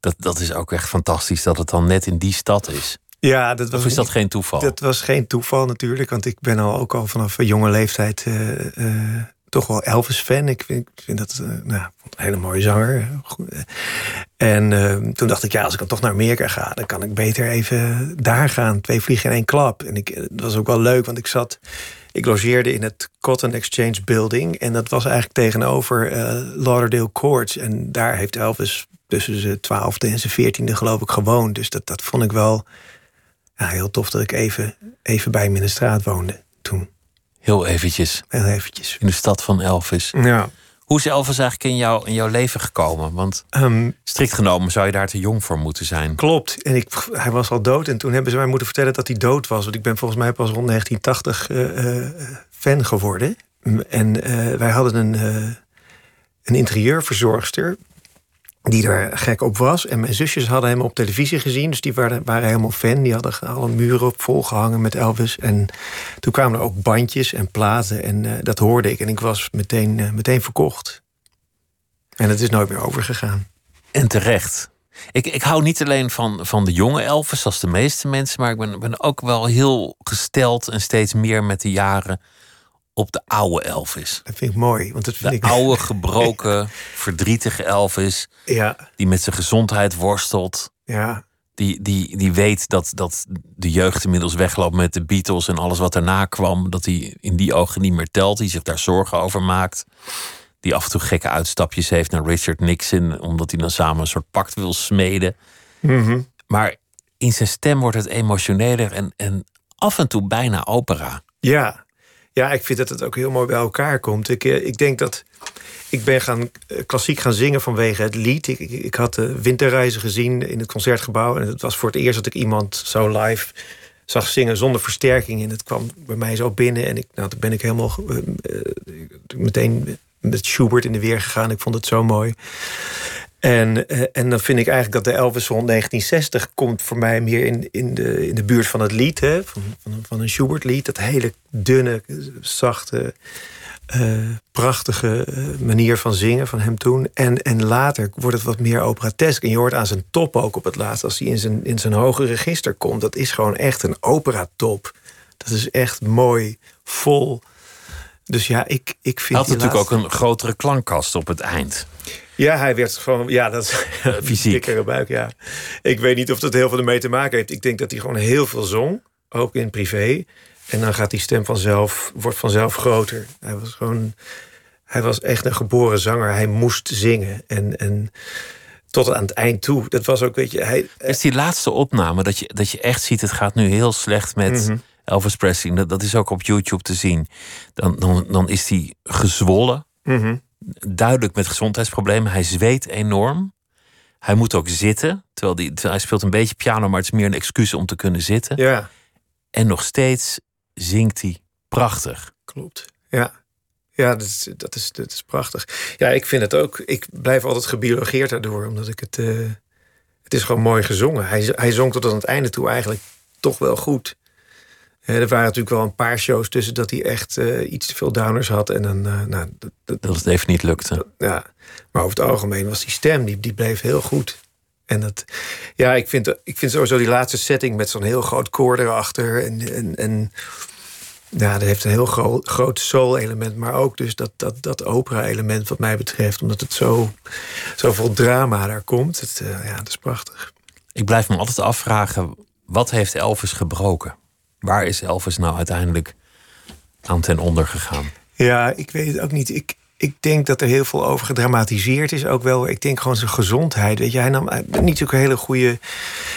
D: Dat, dat is ook echt fantastisch dat het dan net in die stad is.
E: Ja, dat was
D: of is dat geen toeval?
E: Dat was geen toeval natuurlijk, want ik ben al ook al vanaf een jonge leeftijd uh, uh, toch wel Elvis-fan. Ik vind, ik vind dat uh, nou, een hele mooie zanger. En toen dacht ik, ja, als ik dan toch naar Amerika ga... dan kan ik beter even daar gaan. Twee vliegen in één klap. En ik, dat was ook wel leuk, want ik zat... Ik logeerde in het Cotton Exchange Building. En dat was eigenlijk tegenover uh, Lauderdale Courts. En daar heeft Elvis tussen zijn twaalfde en zijn veertiende geloof ik gewoond. Dus dat, dat vond ik wel ja, heel tof dat ik even, even bij hem in de straat woonde toen.
D: Heel eventjes.
E: Heel eventjes.
D: In de stad van Elvis.
E: Ja.
D: Hoe is Elvis eigenlijk in, jou, in jouw leven gekomen? Want
E: um,
D: strikt genomen zou je daar te jong voor moeten zijn.
E: Klopt. En ik, hij was al dood. En toen hebben ze mij moeten vertellen dat hij dood was. Want ik ben volgens mij pas rond 1980 uh, uh, fan geworden. En uh, wij hadden een, een interieurverzorgster die er gek op was. En mijn zusjes hadden hem op televisie gezien. Dus die waren, waren helemaal fan. Die hadden alle muren volgehangen met Elvis. En toen kwamen er ook bandjes en platen. En uh, dat hoorde ik. En ik was meteen, uh, meteen verkocht. En het is nooit meer overgegaan.
D: En terecht. Ik, ik hou niet alleen van, van de jonge Elvis, zoals de meeste mensen. Maar ik ben, ben ook wel heel gesteld en steeds meer met de jaren op de oude Elvis.
E: Dat vind ik mooi. Want dat vind
D: de
E: ik...
D: oude, gebroken, verdrietige Elvis.
E: Ja.
D: Die met zijn gezondheid worstelt.
E: Ja.
D: Die, die, die weet dat, dat de jeugd inmiddels wegloopt met de Beatles en alles wat daarna kwam. Dat hij in die ogen niet meer telt. Die zich daar zorgen over maakt. Die af en toe gekke uitstapjes heeft naar Richard Nixon. Omdat hij dan samen een soort pact wil smeden.
E: Mm -hmm.
D: Maar in zijn stem wordt het emotioneler en, en af en toe bijna opera.
E: Ja, ja, ik vind dat het ook heel mooi bij elkaar komt. Ik, ik denk dat ik ben gaan, klassiek gaan zingen vanwege het lied. Ik, ik, had de winterreizen gezien in het concertgebouw. En het was voor het eerst dat ik iemand zo live zag zingen zonder versterking. En het kwam bij mij zo binnen. En ik, nou, toen ben ik helemaal meteen met Schubert in de weer gegaan. Ik vond het zo mooi. En, uh, en dan vind ik eigenlijk dat de Elvis rond 1960 komt voor mij meer in, in, de, in de buurt van het lied. Hè? Van, van, van een Schubert-lied. Dat hele dunne, zachte, uh, prachtige manier van zingen van hem toen. En, en later wordt het wat meer operatesk. En je hoort aan zijn top ook op het laatst. Als hij in zijn, in zijn hoge register komt. Dat is gewoon echt een operatop. Dat is echt mooi, vol. Dus ja, ik, ik vind.
D: Hij had natuurlijk laatste... ook een grotere klankkast op het eind.
E: Ja, hij werd gewoon, ja, dat is
D: fysiek.
E: dikkere buik, ja. Ik weet niet of dat heel veel ermee te maken heeft. Ik denk dat hij gewoon heel veel zong, ook in privé. En dan gaat die stem vanzelf, wordt vanzelf groter. Hij was gewoon, hij was echt een geboren zanger. Hij moest zingen. En, en tot aan het eind toe. Dat was ook, weet je, hij.
D: Is die laatste opname dat je, dat je echt ziet, het gaat nu heel slecht met. Mm -hmm. Elvis Presley, dat, dat is ook op YouTube te zien. Dan, dan, dan is hij gezwollen.
E: Mm -hmm
D: duidelijk met gezondheidsproblemen. Hij zweet enorm. Hij moet ook zitten. Terwijl, die, terwijl hij speelt een beetje piano, maar het is meer een excuus om te kunnen zitten.
E: Ja.
D: En nog steeds zingt hij prachtig.
E: Klopt. Ja. Ja, dat is, dat, is, dat is prachtig. Ja, ik vind het ook. Ik blijf altijd gebiologeerd daardoor, omdat ik het. Uh, het is gewoon mooi gezongen. Hij, hij zong tot aan het einde toe eigenlijk toch wel goed. Er waren natuurlijk wel een paar shows tussen dat hij echt uh, iets te veel downers had. En dan, uh, nou, dat,
D: dat, het even niet lukte.
E: Ja, maar over het algemeen was die stem, die, die bleef heel goed. En dat, ja, ik vind, ik vind sowieso die laatste setting met zo'n heel groot koor erachter. En, en, en ja, dat heeft een heel groot, groot soul-element. Maar ook dus dat, dat, dat opera-element wat mij betreft. Omdat het zo, zo vol drama daar komt. Het, uh, ja, dat is prachtig.
D: Ik blijf me altijd afvragen, wat heeft Elvis gebroken? Waar is Elvis nou uiteindelijk aan ten onder gegaan?
E: Ja, ik weet het ook niet. Ik, ik denk dat er heel veel over gedramatiseerd is. Ook wel, ik denk gewoon zijn gezondheid. Weet je, hij nam niet zo'n hele goede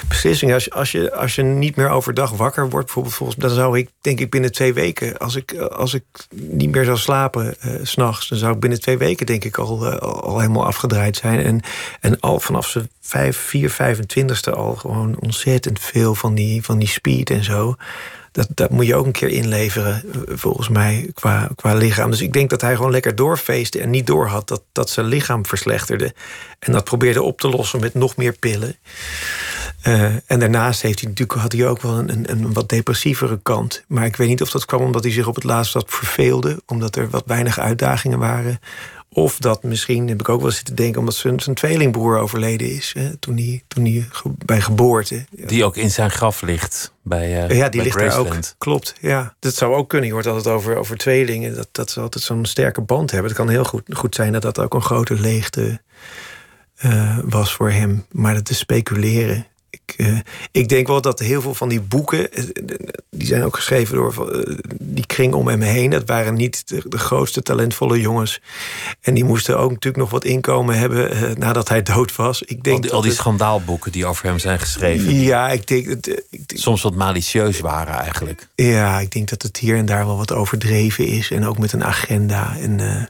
E: beslissing. Als, als, je, als je niet meer overdag wakker wordt, bijvoorbeeld, volgens, dan zou ik, denk ik, binnen twee weken, als ik, als ik niet meer zou slapen uh, s'nachts, dan zou ik binnen twee weken, denk ik, al, uh, al helemaal afgedraaid zijn. En, en al vanaf zijn vijf, vier, vijfentwintigste al gewoon ontzettend veel van die, van die speed en zo. Dat, dat moet je ook een keer inleveren, volgens mij, qua, qua lichaam. Dus ik denk dat hij gewoon lekker doorfeestte en niet doorhad dat, dat zijn lichaam verslechterde. En dat probeerde op te lossen met nog meer pillen. Uh, en daarnaast heeft hij natuurlijk, had hij ook wel een, een, een, wat depressievere kant. Maar ik weet niet of dat kwam omdat hij zich op het laatst wat verveelde. Omdat er wat weinig uitdagingen waren. Of dat misschien, heb ik ook wel zitten denken, omdat zijn, zijn tweelingbroer overleden is. Hè, toen hij, toen hij ge- bij geboorte.
D: Die ook in zijn graf ligt bij eh
E: Ja, die
D: bij
E: ligt daar ook. Klopt, ja. Dat zou ook kunnen. Je hoort altijd over, over tweelingen. Dat, dat ze altijd zo'n sterke band hebben. Het kan heel goed, goed zijn dat dat ook een grote leegte eh, was voor hem. Maar dat te speculeren. Ik, eh, ik denk wel dat heel veel van die boeken... eh, die zijn ook geschreven door eh, die kring om hem heen. Dat waren niet de, de grootste talentvolle jongens. En die moesten ook natuurlijk nog wat inkomen hebben... nadat hij dood was. Ik denk
D: Al die, al die
E: het-
D: schandaalboeken die over hem zijn geschreven.
E: Ja, ik denk, het, ik denk
D: soms wat malicieus waren eigenlijk.
E: Ja, ik denk dat het hier en daar wel wat overdreven is. En ook met een agenda. En,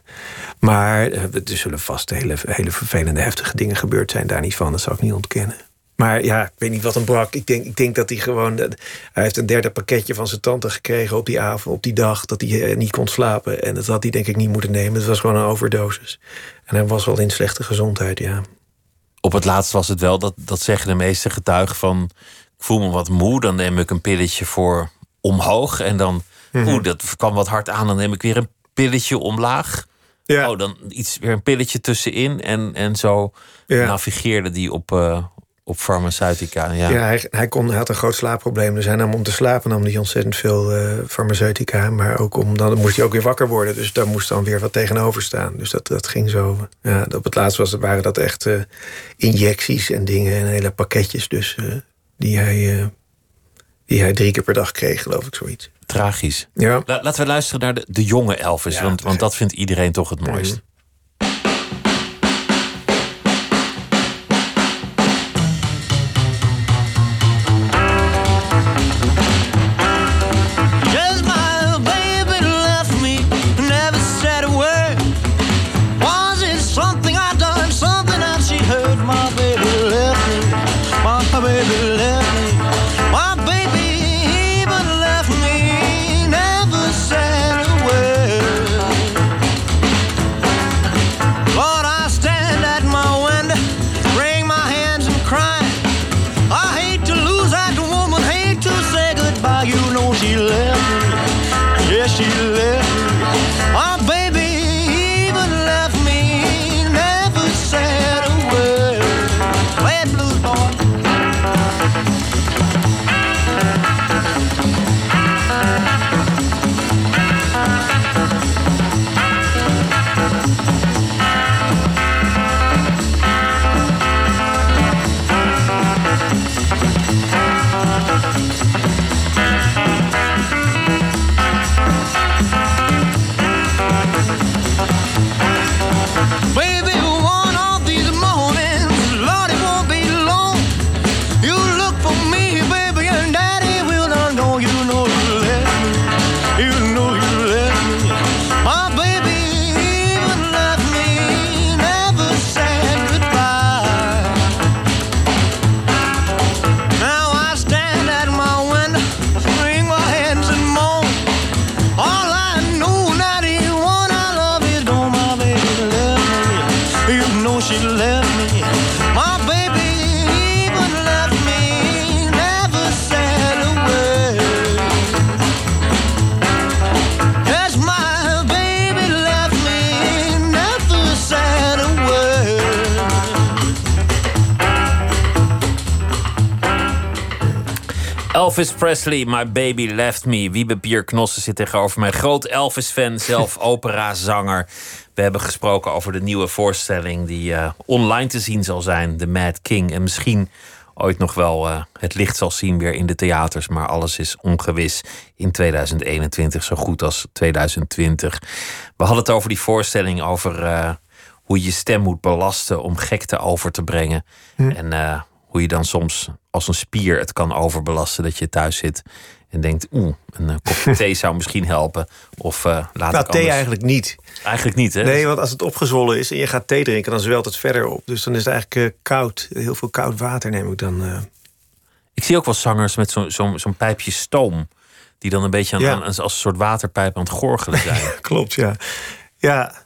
E: maar er zullen vast hele, hele vervelende, heftige dingen gebeurd zijn. Daar niet van, dat zou ik niet ontkennen. Maar ja, ik weet niet wat hem brak. Ik denk, ik denk dat hij gewoon... hij heeft een derde pakketje van zijn tante gekregen op die avond, op die dag... dat hij eh, niet kon slapen. En dat had hij denk ik niet moeten nemen. Het was gewoon een overdosis. En hij was wel in slechte gezondheid, ja.
D: Op het laatst was het wel, dat, dat zeggen de meeste getuigen van... ik voel me wat moe, dan neem ik een pilletje voor omhoog. En dan,
E: Mhm.
D: oeh, dat kwam wat hard aan, dan neem ik weer een pilletje omlaag.
E: Ja.
D: Oh, dan iets, weer een pilletje tussenin. En, en zo
E: Ja.
D: navigeerde die op, eh, op farmaceutica. Ja.
E: Ja, hij, hij, kon, hij had een groot slaapprobleem. Dus hij nam om te slapen nam hij ontzettend veel eh, farmaceutica. Maar ook om, dan moest hij ook weer wakker worden. Dus daar moest dan weer wat tegenover staan. Dus dat, dat ging zo. Ja, op het laatst was, waren dat echt eh, injecties en dingen. En hele pakketjes dus. eh, die, hij, eh, die hij drie keer per dag kreeg, geloof ik, zoiets.
D: Tragisch.
E: Ja.
D: La- laten we luisteren naar de, de jonge Elvis.
E: Ja,
D: want, want dat vindt iedereen toch het mooist. Elvis Presley, My Baby Left Me. Wiebe Pier Knossen zit tegenover mij. Groot Elvis-fan, zelf operazanger. We hebben gesproken over de nieuwe voorstelling die eh, online te zien zal zijn. The Mad King. En misschien ooit nog wel eh, het licht zal zien weer in de theaters. Maar alles is ongewis in 2021, zo goed als 2020. We hadden het over die voorstelling, over eh, hoe je je stem moet belasten om gekte over te brengen. En eh, hoe je dan soms als een spier het kan overbelasten dat je thuis zit en denkt, oeh, een eh, kopje thee zou misschien helpen. Of eh laat
E: Nou, thee eigenlijk niet.
D: Eigenlijk niet, hè?
E: Nee, want als het opgezwollen is en je gaat thee drinken, dan zwelt het verder op. Dus dan is het eigenlijk eh, koud. Heel veel koud water neem ik dan.
D: Ik zie ook wel zangers met zo'n zo'n zo'n pijpje stoom. Die dan een beetje aan,
E: Ja.
D: aan- als een soort waterpijp aan het gorgelen zijn.
E: Klopt, ja. Ja.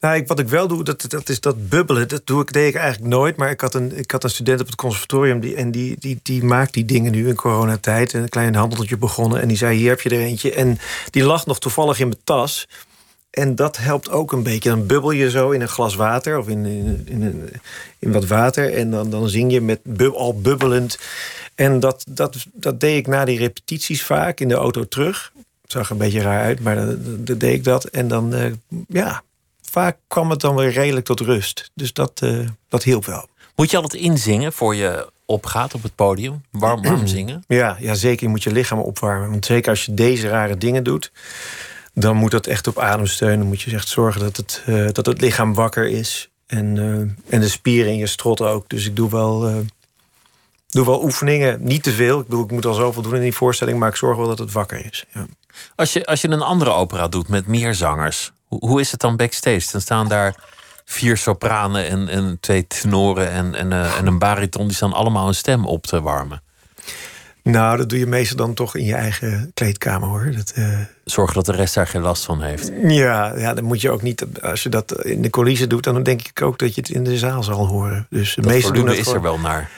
E: Nou, ik, wat ik wel doe, dat, dat is dat bubbelen. Dat doe ik, deed ik eigenlijk nooit. Maar ik had een, ik had een student op het conservatorium... Die, en die, die, die maakt die dingen nu in coronatijd. Een klein handeltje begonnen. En die zei, hier heb je er eentje. En die lag nog toevallig in mijn tas. En dat helpt ook een beetje. Dan bubbel je zo in een glas water of in, in, in, in wat water. En dan, dan zing je met al bubbelend. En dat, dat, dat deed ik na die repetities vaak in de auto terug. Het zag er een beetje raar uit, maar dan deed ik dat. En dan, eh, ja, vaak kwam het dan weer redelijk tot rust. Dus dat, eh, dat hielp wel.
D: Moet je altijd inzingen voor je opgaat op het podium? Warm, warm zingen?
E: Ja, ja, zeker. Je moet je lichaam opwarmen. Want zeker als je deze rare dingen doet, dan moet dat echt op adem steunen. Dan moet je echt zorgen dat het, eh, dat het lichaam wakker is. En, eh, en de spieren in je strot ook. Dus ik doe wel, doe wel oefeningen. Niet te veel. Ik bedoel, ik moet al zoveel doen in die voorstelling, maar ik zorg wel dat het wakker is. Ja.
D: Als je, als je een andere opera doet met meer zangers, hoe, is het dan backstage? Dan staan daar vier sopranen en, en twee tenoren en, en, eh, en een bariton. Die staan allemaal een stem op te warmen.
E: Nou, dat doe je meestal dan toch in je eigen kleedkamer hoor. Dat, eh,
D: Zorgen dat de rest daar geen last van heeft.
E: ja, ja, dan moet je ook niet. Als je dat in de coulissen doet, dan denk ik ook dat je het in de zaal zal horen. Dus de meesten doen dat
D: is
E: gewoon-
D: er wel naar.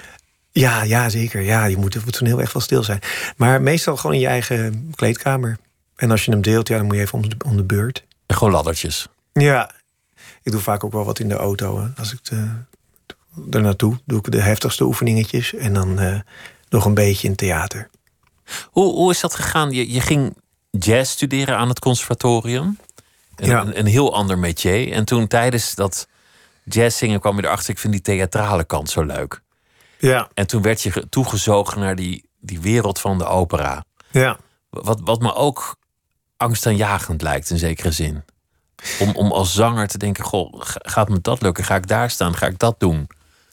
E: Ja, ja, zeker. Ja, je moet, het moet heel echt wel stil zijn. Maar meestal gewoon in je eigen kleedkamer. En als je hem deelt, ja, dan moet je even om de, om de beurt.
D: En gewoon laddertjes.
E: Ja, ik doe vaak ook wel wat in de auto. Hè. Als ik de, er naartoe doe ik de heftigste oefeningetjes. En dan eh, nog een beetje in theater.
D: Hoe, hoe is dat gegaan? Je, je ging jazz studeren aan het conservatorium. Een,
E: Ja.
D: een, een heel ander métier. En toen tijdens dat jazzzingen kwam je erachter... ik vind die theatrale kant zo leuk.
E: Ja,
D: En toen werd je ge- toegezogen naar die, die wereld van de opera.
E: ja.
D: Wat, wat me ook angstaanjagend lijkt in zekere zin. Om, om als zanger te denken: Goh, ga- gaat me dat lukken? Ga ik daar staan? Ga ik dat doen?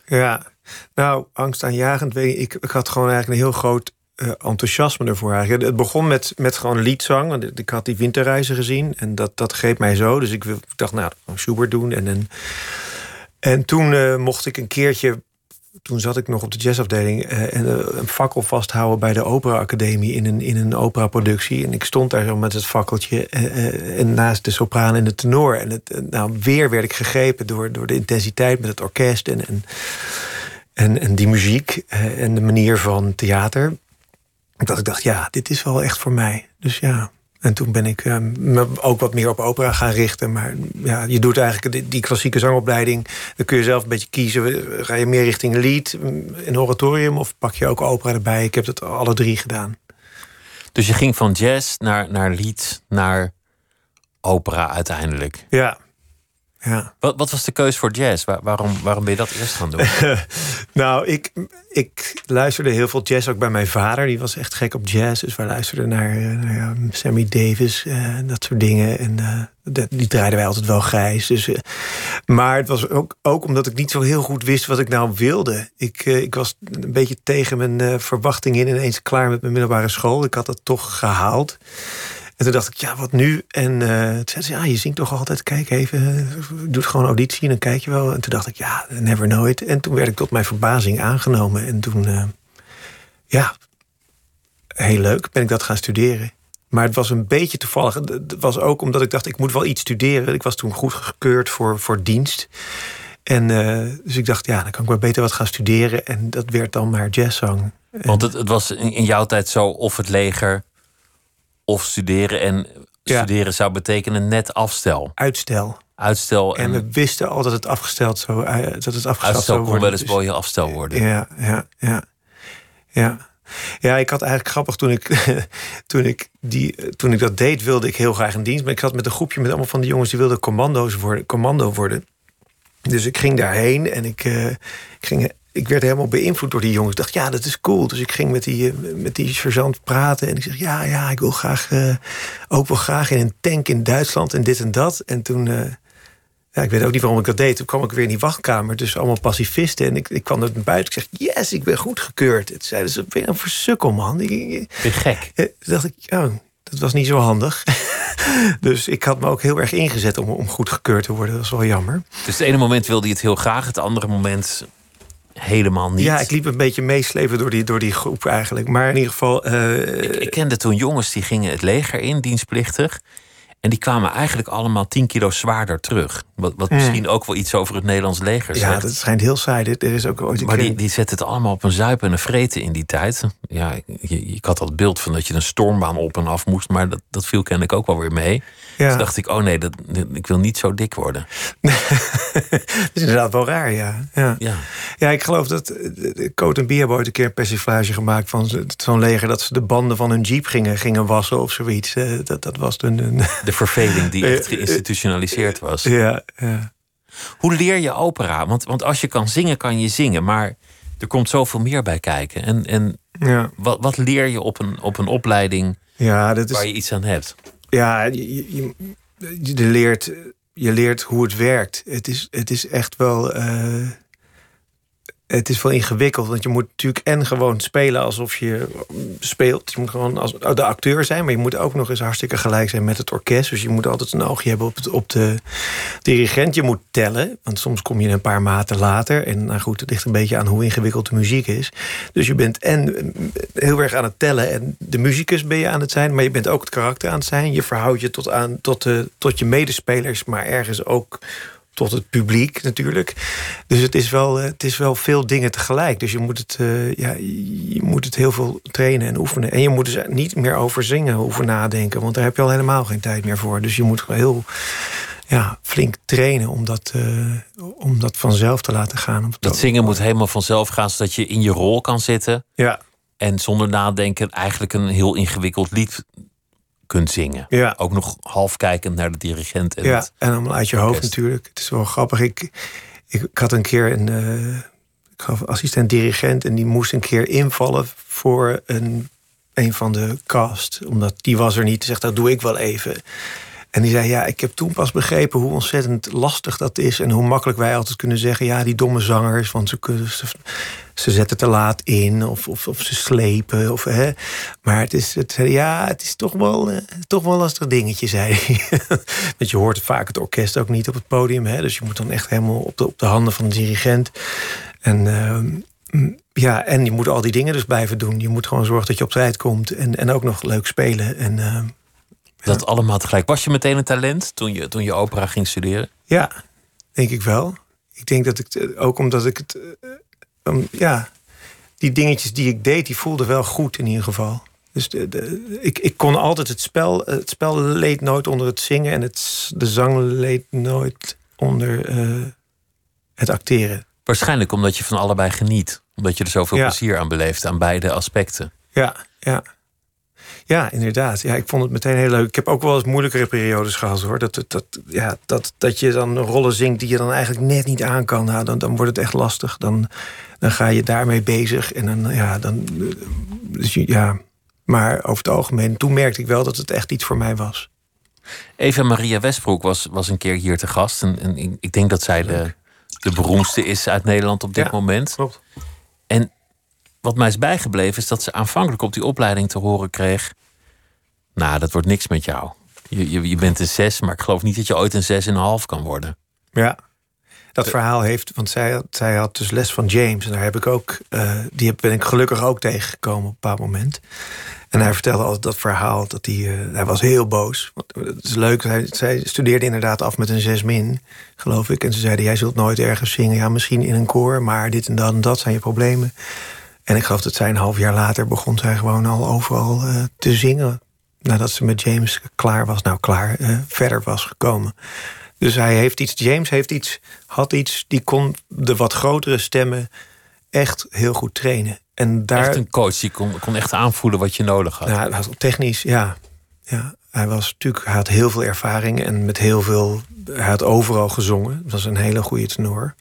E: Ja, nou, angstaanjagend. Weet ik, ik had gewoon eigenlijk een heel groot eh, enthousiasme ervoor. Eigenlijk. Het begon met, met gewoon liedzang. Ik had die winterreizen gezien en dat, dat greep mij zo. Dus ik, dacht, nou, Schubert doen. En, en, en toen eh, mocht ik een keertje... Toen zat ik nog op de jazzafdeling eh, en eh, een fakkel vasthouden bij de Opera Academie in een, in een operaproductie. En ik stond daar zo met het fakkeltje eh, en naast de sopraan en de tenor. En het, nou, weer werd ik gegrepen door, door de intensiteit met het orkest en, en en, en die muziek en de manier van theater. Dat ik dacht, ja, dit is wel echt voor mij. Dus ja. En toen ben ik eh, me ook wat meer op opera gaan richten. Maar ja, je doet eigenlijk die, die klassieke zangopleiding. Dan kun je zelf een beetje kiezen. Ga je meer richting lied, een oratorium... of pak je ook opera erbij? Ik heb het alle drie gedaan.
D: Dus je ging van jazz naar, naar lied, naar opera uiteindelijk.
E: Ja. Ja.
D: Wat, wat was de keus voor jazz? Waar- waarom, waarom ben je dat eerst gaan doen?
E: nou, ik, ik luisterde heel veel jazz ook bij mijn vader. Die was echt gek op jazz. Dus wij luisterden naar, eh, naar Sammy Davis eh, en dat soort dingen. En eh, die draaiden wij altijd wel grijs. Dus, maar het was ook, ook omdat ik niet zo heel goed wist wat ik nou wilde. Ik, ik was een beetje tegen mijn verwachting in. Ineens klaar met mijn middelbare school. Ik had dat toch gehaald. En toen dacht ik, ja, wat nu? En toen zei ze, ja, je zingt toch altijd, kijk even, eh, doe gewoon auditie en dan kijk je wel. En toen dacht ik, ja, never nooit. En toen werd ik tot mijn verbazing aangenomen. En toen, eh, ja, heel leuk, ben ik dat gaan studeren. Maar het was een beetje toevallig. Het was ook omdat ik dacht, ik moet wel iets studeren. Ik was toen goed gekeurd voor, voor dienst. En eh, dus ik dacht, ja, dan kan ik maar beter wat gaan studeren. En dat werd dan maar jazzzang.
D: Want het, het was in jouw tijd zo of het leger of studeren. En
E: Ja.
D: studeren zou betekenen net afstel.
E: Uitstel.
D: Uitstel en,
E: En we wisten al dat het afgesteld zou, eh, dat het afgesteld
D: uitstel
E: zou
D: kon wel eens
E: Dus-
D: mooie afstel worden.
E: Ja, ja, ja. Ja. Ja, ik had eigenlijk grappig toen ik, toen, ik die, toen ik dat deed, wilde ik heel graag in dienst. Maar ik zat met een groepje met allemaal van die jongens die wilden commando's worden, commando worden. Dus ik ging daarheen en ik, eh, ik, ging, ik werd helemaal beïnvloed door die jongens. Ik dacht, ja, dat is cool. Dus ik ging met die, eh, met die sergeant praten. En ik zeg, ja, ja, ik wil graag eh, ook wel graag in een tank in Duitsland en dit en dat. En toen. eh, ja, ik weet ook niet waarom ik dat deed. Toen kwam ik weer in die wachtkamer, dus allemaal pacifisten. En ik, ik kwam er buiten. Ik zeg, yes, ik ben goedgekeurd. Het zeiden ze, ben je een versukkel, man. Ik, ik-
D: Ben gek?
E: Toen dacht ik, oh, dat was niet zo handig. dus ik had me ook heel erg ingezet om, om goedgekeurd te worden. Dat was wel jammer.
D: Dus het ene moment wilde je het heel graag, het andere moment helemaal niet.
E: Ja, ik liep een beetje meeslepen door die, door die groep eigenlijk. Maar in ieder geval... eh,
D: Ik kende toen jongens die gingen het leger in, dienstplichtig. En die kwamen eigenlijk allemaal 10 kilo zwaarder terug. Wat, wat
E: Mm.
D: misschien ook wel iets over het Nederlands leger
E: Ja,
D: zegt.
E: dat schijnt heel saai. Dit- is ook ooit een
D: Maar
E: keer-
D: die, die zetten het allemaal op een zuipen en een vreten in die tijd. Ja, ik, ik had dat beeld van dat je een stormbaan op en af moest, maar dat, dat viel kennelijk ook wel weer mee.
E: Ja.
D: Dus dacht ik, oh nee, dat, ik wil niet zo dik worden.
E: Dat is inderdaad wel raar, ja. Ja,
D: Ja.
E: ja ik geloof dat uh, Coat en Bier hebben ooit een keer een persiflage gemaakt van zo- zo'n leger dat ze de banden van hun jeep gingen, gingen wassen of zoiets. Eh, dat, dat was toen een.
D: De verveling die echt
E: Eh, eh,
D: geïnstitutionaliseerd was.
E: Ja, ja.
D: Hoe leer je opera? Want, want als je kan zingen, kan je zingen. Maar er komt zoveel meer bij kijken. En, en
E: Ja.
D: wat, wat leer je op een, op een opleiding
E: Ja, dat is.
D: waar je iets aan hebt?
E: Ja, je, je, je- je leert, je leert hoe het werkt. Het is, het is echt wel. eh, het is wel ingewikkeld, want je moet natuurlijk en gewoon spelen alsof je speelt. Je moet gewoon als de acteur zijn, maar je moet ook nog eens hartstikke gelijk zijn met het orkest. Dus je moet altijd een oogje hebben op, het, op de dirigent. Je moet tellen, want soms kom je een paar maten later. En nou goed, het ligt een beetje aan hoe ingewikkeld de muziek is. Dus je bent en heel erg aan het tellen en de muzikus ben je aan het zijn, maar je bent ook het karakter aan het zijn. Je verhoudt je tot, aan, tot, de, tot je medespelers, maar ergens ook tot het publiek natuurlijk. Dus het is wel, eh, het is wel veel dingen tegelijk. Dus je moet het, eh, ja, je moet het heel veel trainen en oefenen. En je moet dus niet meer over zingen hoeven nadenken, want daar heb je al helemaal geen tijd meer voor. Dus je moet heel ja, flink trainen om dat, eh, om dat vanzelf te laten gaan.
D: Dat zingen moet helemaal vanzelf gaan, zodat je in je rol kan zitten.
E: Ja.
D: En zonder nadenken eigenlijk een heel ingewikkeld lied kunt zingen.
E: Ja.
D: Ook nog half kijkend naar de dirigent. En
E: ja,
D: het-
E: en allemaal uit je hoofd
D: orkest.
E: natuurlijk. Het is wel grappig. Ik, ik, ik had een keer een eh, ik gaf assistent-dirigent... en die moest een keer invallen voor een, een van de cast. Omdat die was er niet. Zegt, dat doe ik wel even. En die zei, ja, ik heb toen pas begrepen hoe ontzettend lastig dat is... en hoe makkelijk wij altijd kunnen zeggen... ja, die domme zangers, want ze, ze, ze zetten te laat in... of, of, of ze slepen. Of, hè. Maar het is, het, ja, het is toch wel, eh, toch wel een lastig dingetje, zei hij. Want je hoort vaak het orkest ook niet op het podium. Hè? Dus je moet dan echt helemaal op de, op de handen van de dirigent. En... ehm, ja, en je moet al die dingen dus blijven doen. Je moet gewoon zorgen dat je op tijd komt. En, en ook nog leuk spelen. En ehm,
D: Dat allemaal tegelijk. Was je meteen een talent toen je, toen je opera ging studeren?
E: Ja, denk ik wel. Ik denk dat ik ook omdat ik het. eh, um, ja, die dingetjes die ik deed, die voelden wel goed in ieder geval. Dus de, de- ik, ik kon altijd het spel. Het spel leed nooit onder het zingen en het, de zang leed nooit onder eh, het acteren.
D: Waarschijnlijk omdat je van allebei geniet. Omdat je er zoveel
E: Ja.
D: plezier aan beleeft, aan beide aspecten.
E: Ja, ja. Ja, inderdaad. Ja, ik vond het meteen heel leuk. Ik heb ook wel eens moeilijkere periodes gehad hoor. Dat, dat, dat, ja, dat, dat je dan rollen zingt die je dan eigenlijk net niet aan kan. Nou, dan, dan wordt het echt lastig. Dan, dan ga je daarmee bezig. En dan, ja, dan. eh, Dus ja. Maar over het algemeen, toen merkte ik wel dat het echt iets voor mij was.
D: Eva Maria Westbroek was, was een keer hier te gast. En, en ik, ik denk dat zij de, de beroemdste is uit Nederland op dit
E: Ja,
D: moment.
E: Klopt.
D: En wat mij is bijgebleven is dat ze aanvankelijk op die opleiding te horen kreeg... Nou, dat wordt niks met jou. Je, je, je bent een zes, maar ik geloof niet dat je ooit een zes en een half kan worden.
E: Ja. Dat verhaal heeft, want zij, had- zij had dus les van James. En daar heb ik ook, eh, die heb- ben ik gelukkig ook tegengekomen op een bepaald moment. En hij vertelde altijd dat verhaal, dat hij, eh, hij was heel boos. Want Het is leuk, hij, zij studeerde inderdaad af met een 6 min, geloof ik. En ze zeiden, jij zult nooit ergens zingen. Ja, misschien in een koor, maar dit en dat en dat zijn je problemen. En ik geloof dat zij een half jaar later begon zij gewoon al overal eh, te zingen. Nadat ze met James klaar was, nou klaar, eh, verder was gekomen. Dus hij heeft iets, James heeft iets, had iets, die kon de wat grotere stemmen echt heel goed trainen. En daar,
D: Echt een coach die kon, kon echt aanvoelen wat je nodig had.
E: nou, technisch, ja. ja. Hij was natuurlijk, hij had heel veel ervaring en met heel veel, hij had overal gezongen. Dat was een hele goede tenor.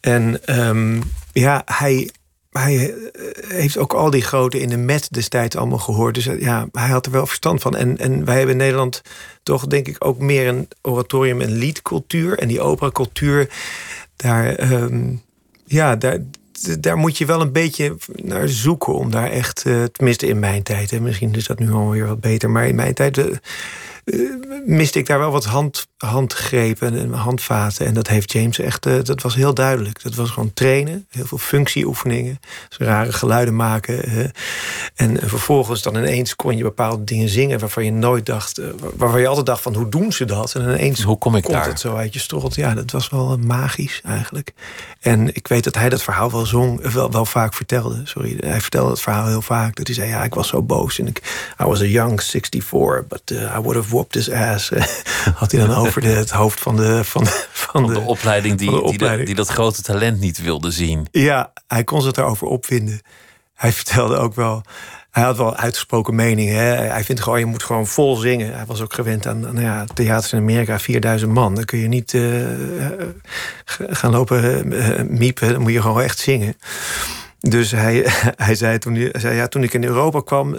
E: En ehm, ja, hij, hij eh, heeft ook al die grote in de met destijds allemaal gehoord. Dus eh, ja, hij had er wel verstand van. En, en wij hebben in Nederland toch denk ik ook meer een oratorium- en liedcultuur. En die operacultuur, daar, ehm, ja, daar, daar moet je wel een beetje naar zoeken om daar echt, eh, tenminste in mijn tijd, hè, misschien is dat nu alweer wat beter, maar in mijn tijd, eh, miste ik daar wel wat hand, handgrepen en handvaten. En dat heeft James echt, eh, dat was heel duidelijk. Dat was gewoon trainen, heel veel functieoefeningen. Dus rare geluiden maken. eh. en vervolgens dan ineens kon je bepaalde dingen zingen... waarvan je nooit dacht, waarvan je altijd dacht van hoe doen ze dat? En ineens
D: Hoe kom ik
E: komt
D: daar?
E: het zo uit je strot. Ja, dat was wel magisch eigenlijk. En ik weet dat hij dat verhaal wel zong, wel, wel vaak vertelde. Sorry, hij vertelde het verhaal heel vaak. Dat hij zei, ja, ik was zo boos. En ik, I was a young 64, but I would have whooped his ass. Had hij dan over de, het hoofd van de... Van de, van
D: Van de opleiding die,
E: van de
D: die,
E: opleiding.
D: die dat grote talent niet wilde zien.
E: Ja, hij kon zich daarover opwinden. Hij vertelde ook wel. Hij had wel uitgesproken meningen. Hè? Hij vindt gewoon, je moet gewoon vol zingen. Hij was ook gewend aan nou ja, theaters in Amerika, 4000 man. Dan kun je niet eh, eh, gaan lopen eh, miepen. Dan moet je gewoon echt zingen. Dus hij, hij zei toen, hij zei, ja, toen ik in Europa kwam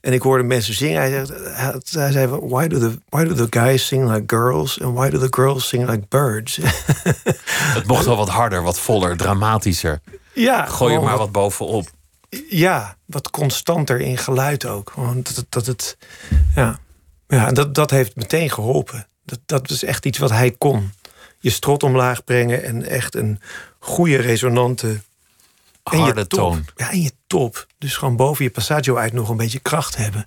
E: en ik hoorde mensen zingen, hij, zegt, hij, zei: why do, the, why do the guys sing like girls and why do the girls sing like birds?
D: Het mocht wel wat harder, wat voller, dramatischer.
E: ja,
D: Gooi er maar
E: wat-
D: wat bovenop.
E: Ja, wat constanter in geluid ook. Gewoon dat, dat het. Ja, ja dat, dat heeft meteen geholpen. Dat, dat is echt iets wat hij kon. Je strot omlaag brengen en echt een goede resonante. En
D: Harde toon.
E: Ja, en je top. Dus gewoon boven je passaggio uit nog een beetje kracht hebben.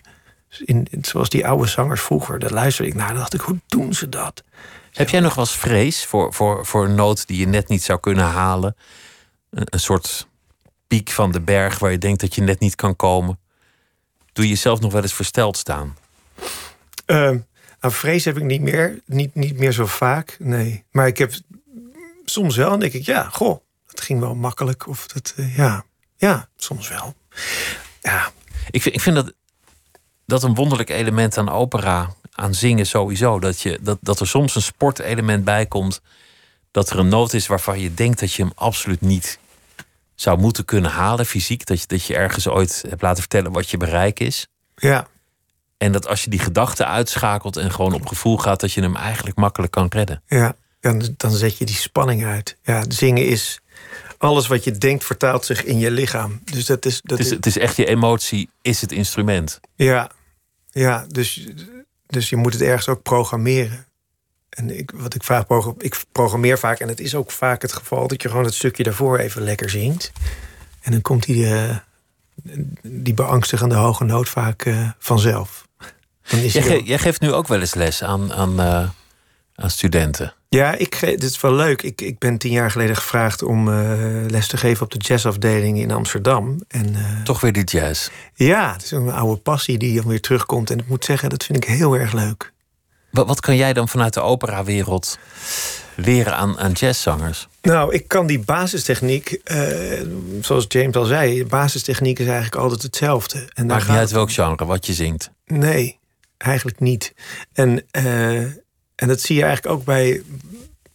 E: Dus in, zoals die oude zangers vroeger. Daar luisterde ik naar en dacht ik, hoe doen ze dat?
D: Heb jij nog wel eens vrees voor, voor, voor een noot die je net niet zou kunnen halen? Een, een soort piek van de berg waar je denkt dat je net niet kan komen? Doe je jezelf nog wel eens versteld staan?
E: Ehm, nou, vrees heb ik niet meer. Niet, niet meer zo vaak, nee. Maar ik heb soms wel, dan denk ik, ja, goh, ging wel makkelijk. Of dat, eh, ja, ja, soms wel. Ja,
D: Ik vind, ik vind dat, dat een wonderlijk element aan opera, aan zingen sowieso. Dat, je, dat, dat er soms een sportelement bij komt. Dat er een noot is waarvan je denkt dat je hem absoluut niet zou moeten kunnen halen, fysiek. Dat je, dat je ergens ooit hebt laten vertellen wat je bereik is.
E: ja,
D: En dat als je die gedachte uitschakelt en gewoon op gevoel gaat, dat je hem eigenlijk makkelijk kan redden.
E: ja. Dan, dan zet je die spanning uit. Ja, zingen is alles wat je denkt vertaalt zich in je lichaam. Dus dat is, dat
D: Het is, het is echt je emotie, is het instrument.
E: ja, ja dus, dus je moet het ergens ook programmeren. En ik, wat ik vaak ik programmeer vaak, en het is ook vaak het geval dat je gewoon het stukje daarvoor even lekker zingt. En dan komt die, eh, die beangstigende hoge noot vaak eh, vanzelf. Dan is
D: Jij,
E: hij
D: ge- jij geeft nu ook wel eens les aan, aan, eh, aan studenten.
E: Ja, ik, dit is wel leuk. Ik, ik ben tien jaar geleden gevraagd om eh, les te geven op de jazzafdeling in Amsterdam. En eh,
D: Toch weer die jazz.
E: ja, het is een oude passie die dan weer terugkomt. En ik moet zeggen, dat vind ik heel erg leuk.
D: Wat, wat kan jij dan vanuit de operawereld leren aan, aan jazzzangers?
E: Nou, ik kan die basistechniek, eh, zoals James al zei, basistechniek is eigenlijk altijd hetzelfde. En
D: Maakt niet uit welk genre, wat je zingt.
E: Nee, eigenlijk niet. En, en dat zie je eigenlijk ook bij,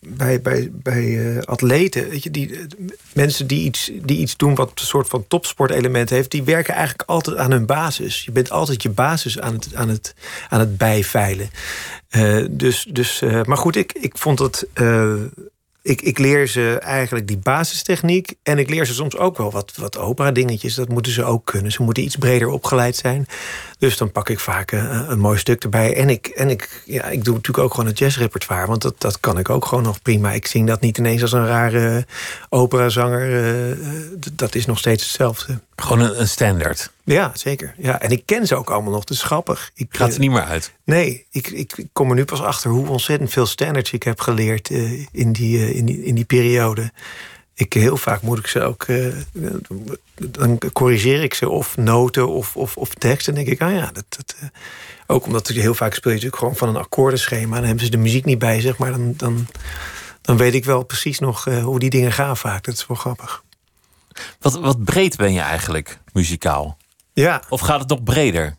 E: bij, bij, bij eh, atleten. Weet je, die, eh, mensen die iets, die iets doen wat een soort van topsportelement heeft, die werken eigenlijk altijd aan hun basis. Je bent altijd je basis aan het, aan het, aan het bijveilen. Eh, dus, dus, maar goed, ik, ik vond het. Eh, ik, ik leer ze eigenlijk die basistechniek. En ik leer ze soms ook wel wat, wat opera-dingetjes. Dat moeten ze ook kunnen. Ze moeten iets breder opgeleid zijn. Dus dan pak ik vaak een, een mooi stuk erbij. En, ik, en ik, ja, ik doe natuurlijk ook gewoon het jazzrepertoire. Want dat, dat kan ik ook gewoon nog prima. Ik zing dat niet ineens als een rare operazanger. eh, eh, d- dat is nog steeds hetzelfde.
D: Gewoon een, een standaard.
E: Ja, zeker. Ja, en ik ken ze ook allemaal nog. Dat is grappig. Ik,
D: Gaat
E: eh,
D: er niet meer uit.
E: Nee, ik, ik, kom er nu pas achter hoe ontzettend veel standards ik heb geleerd eh, in, die, eh, in, die, in die periode. Ik, heel vaak moet ik ze ook. eh, dan corrigeer ik ze of noten of, of, of tekst. En denk ik, ah ja, dat. dat eh, ook omdat ik heel vaak speel je natuurlijk gewoon van een akkoordenschema. Dan hebben ze de muziek niet bij zich, maar dan, dan, dan weet ik wel precies nog eh, hoe die dingen gaan vaak. Dat is wel grappig.
D: Wat, wat breed ben je eigenlijk muzikaal?
E: Ja,
D: Of gaat het nog breder?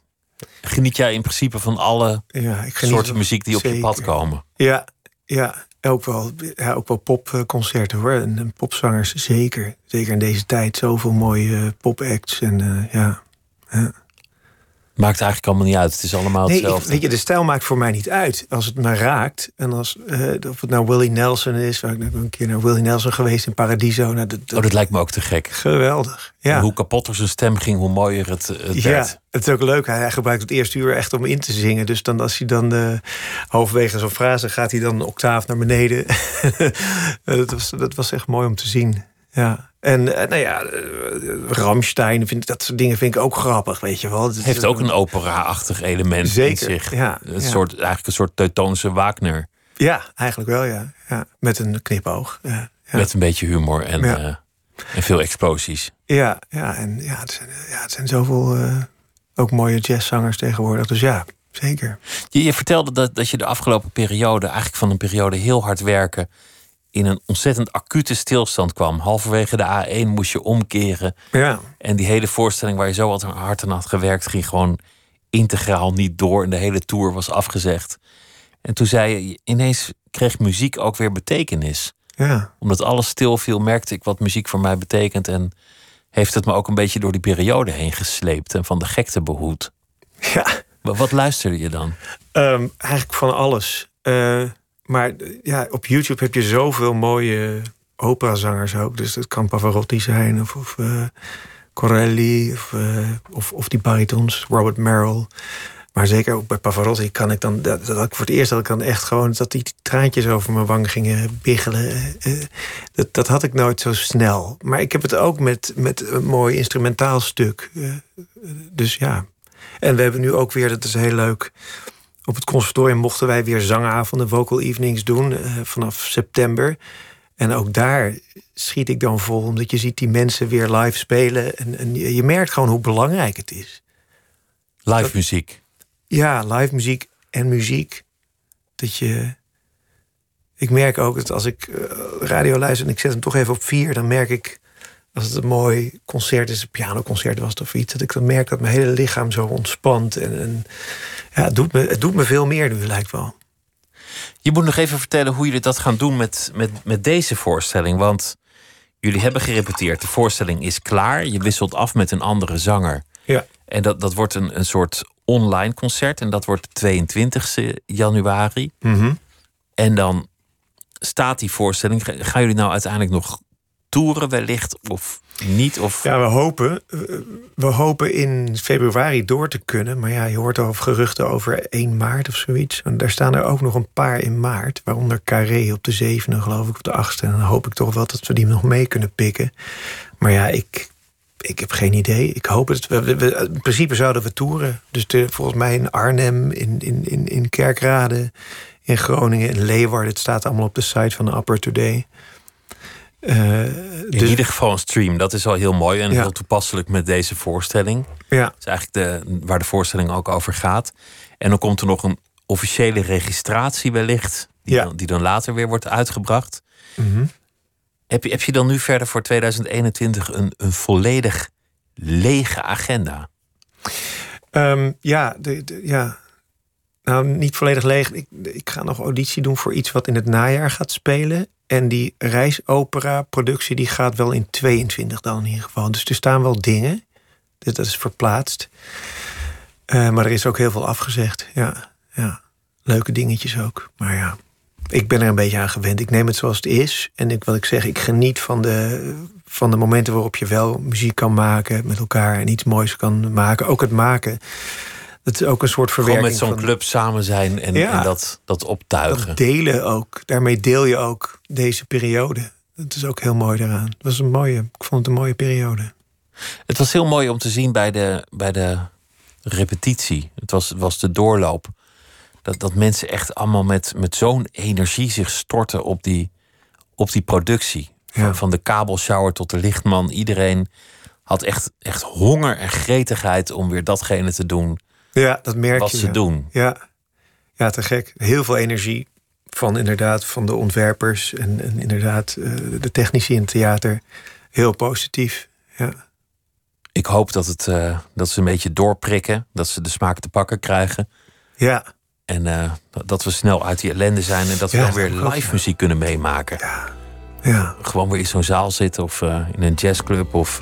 D: Geniet jij in principe van alle
E: ja
D: soorten muziek die op je pad komen?
E: Ja, ja, ook wel, ja, ook wel popconcerten hoor. En, popzangers zeker. Zeker in deze tijd. Zoveel mooie eh, popacts. En eh, ja,
D: Maakt eigenlijk allemaal niet uit. Het is allemaal
E: Nee, ik-
D: hetzelfde.
E: weet je, de stijl maakt voor mij niet uit. Als het me raakt. En als, eh, of het nou Willie Nelson is. Waar ik ben een keer naar Willie Nelson geweest in Paradiso. Nou, dat, dat-
D: Oh, dat lijkt me ook te gek.
E: Geweldig. Ja.
D: Hoe kapotter zijn stem ging, hoe mooier het, het
E: Ja,
D: werd.
E: het is ook leuk. Hij gebruikt het eerste uur echt om in te zingen. Dus dan als hij dan eh halverwege zo'n frase gaat hij dan een octaaf naar beneden. Dat, was, dat was echt mooi om te zien. Ja. En eh, nou ja, eh, Ramstein, vind ik, dat soort dingen vind ik ook grappig, weet je wel. Het
D: Heeft ook een opera-achtig element
E: Zeker,
D: in zich.
E: ja,
D: een
E: ja.
D: Soort, eigenlijk een soort Teutoonse Wagner.
E: Ja, eigenlijk wel, ja. ja. Met een knipoog. Ja, ja.
D: Met een beetje humor en, eh, en veel explosies.
E: Ja, ja, en ja, het zijn, ja, het zijn zoveel ook mooie jazzzangers tegenwoordig. Dus ja, zeker.
D: Je, je vertelde dat, dat je de afgelopen periode, eigenlijk van een periode heel hard werken, in een ontzettend acute stilstand kwam. Halverwege de A1 moest je omkeren.
E: Ja.
D: En die hele voorstelling waar je zo wat hard aan had gewerkt, ging gewoon integraal niet door. En de hele tour was afgezegd. En toen zei je, ineens kreeg muziek ook weer betekenis.
E: Ja.
D: Omdat alles stil viel, merkte ik wat muziek voor mij betekent. En heeft het me ook een beetje door die periode heen gesleept en van de gekte behoed.
E: Ja.
D: Wat, wat luisterde je dan?
E: Ehm, eigenlijk van alles. Eh, maar eh, ja, op YouTube heb je zoveel mooie operazangers ook. Dus dat kan Pavarotti zijn of, of eh, Corelli of, eh, of, of die baritons, Robert Merrill. Maar zeker ook bij Pavarotti kan ik dan... Dat, voor het eerst dat ik dan echt gewoon... dat die traantjes over mijn wang gingen biggelen. Dat, dat had ik nooit zo snel. Maar ik heb het ook met, met een mooi instrumentaal stuk. Dus ja. En we hebben nu ook weer, dat is heel leuk... Op het conservatorium mochten wij weer zangavonden, vocal evenings doen eh, vanaf september. En ook daar schiet ik dan vol, omdat je ziet die mensen weer live spelen. En, en je je merkt gewoon hoe belangrijk het is.
D: Live muziek.
E: Ja, live muziek en muziek. Dat je. Ik merk ook dat als ik eh, radio luister en ik zet hem toch even op vier, dan merk ik. Als het een mooi concert is, een pianoconcert was het of iets, dat ik dan merk dat mijn hele lichaam zo ontspant. En, en ja, het doet, me, het doet me veel meer nu, lijkt wel.
D: Je moet nog even vertellen hoe jullie dat gaan doen met, met, met deze voorstelling. Want jullie hebben gerepeteerd. De voorstelling is klaar. Je wisselt af met een andere zanger.
E: Ja.
D: En dat, dat wordt een, een soort online concert. En dat wordt de 22 januari.
E: Mhm.
D: En dan staat die voorstelling. Ga- Gaan jullie nou uiteindelijk nog toeren wellicht? Of niet? Of...
E: Ja, we hopen, eh, we hopen in februari door te kunnen. Maar ja, je hoort over geruchten over 1 maart of zoiets. En daar staan er ook nog een paar in maart. Waaronder Carré op de zevende, geloof ik, op de achtste. En dan hoop ik toch wel dat we die nog mee kunnen pikken. Maar ja, ik, ik heb geen idee. Ik hoop het. We- in principe zouden we toeren. Dus de, volgens mij in Arnhem, in, in, in, in Kerkrade, in Groningen, in Leeuwarden. Het staat allemaal op de site van de Upper Today. Eh,
D: In
E: dus-
D: ieder geval een stream. Dat is al heel mooi en
E: Ja.
D: heel toepasselijk met deze voorstelling.
E: Ja.
D: Dat is eigenlijk de, waar de voorstelling ook over gaat. En dan komt er nog een officiële registratie wellicht. Die,
E: Ja.
D: dan, die dan later weer wordt uitgebracht.
E: Mhm.
D: Heb je, heb je dan nu verder voor 2021 een, een volledig lege agenda?
E: Ehm, ja, de, de- ja, nou niet volledig leeg. Ik, ik ga nog auditie doen voor iets wat in het najaar gaat spelen. En die reisopera-productie die gaat wel in 22 dan in ieder geval. Dus er staan wel dingen. Dat is verplaatst. Eh, maar er is ook heel veel afgezegd. Ja, ja, leuke dingetjes ook. Maar ja, ik ben er een beetje aan gewend. Ik neem het zoals het is. En ik, wat ik zeg, ik geniet van de, van de momenten waarop je wel muziek kan maken met elkaar. En iets moois kan maken. Ook het maken. Dat is ook een soort
D: Gewoon
E: verwerking.
D: met zo'n
E: van-
D: club samen zijn en,
E: Ja.
D: en dat, dat optuigen.
E: dat delen ook. Daarmee deel je ook deze periode. Dat is ook heel mooi daaraan. Het was een mooie, ik vond het een mooie periode.
D: Het was heel mooi om te zien bij de, bij de repetitie. Het was, was de doorloop. Dat, dat mensen echt allemaal met, met zo'n energie zich storten op die, op die productie. Van, van de kabelshower tot de lichtman. Iedereen had echt, echt honger en gretigheid om weer datgene te doen
E: Ja, dat merk
D: wat
E: je.
D: ze
E: ja.
D: doen.
E: Ja. ja, te gek. Heel veel energie van inderdaad van de ontwerpers en, en inderdaad eh, de technici in het theater. Heel positief. Ja.
D: Ik hoop dat, het, eh, dat ze een beetje doorprikken. Dat ze de smaak te pakken krijgen.
E: Ja,
D: En eh, dat- we snel uit die ellende zijn. En dat we
E: Ja,
D: dan weer
E: ook,
D: live
E: ja.
D: muziek kunnen meemaken.
E: ja.
D: Gewoon weer in zo'n zaal zitten. Of in een jazzclub. Of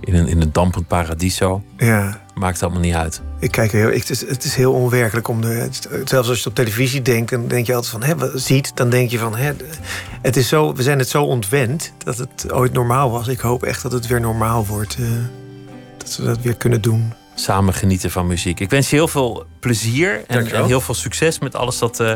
D: in, een, in een dampend paradiso.
E: ja.
D: Maakt allemaal niet uit.
E: Ik kijk heel, ik, het, is, het is heel onwerkelijk om de. zelfs als je het op televisie denkt, dan denk je altijd van hè, wat ziet, dan denk je van hè, het is zo, we zijn het zo ontwend dat het ooit normaal was. Ik hoop echt dat het weer normaal wordt. eh, dat we dat weer kunnen doen.
D: Samen genieten van muziek. Ik wens je heel veel plezier en, heel veel succes met alles dat, eh,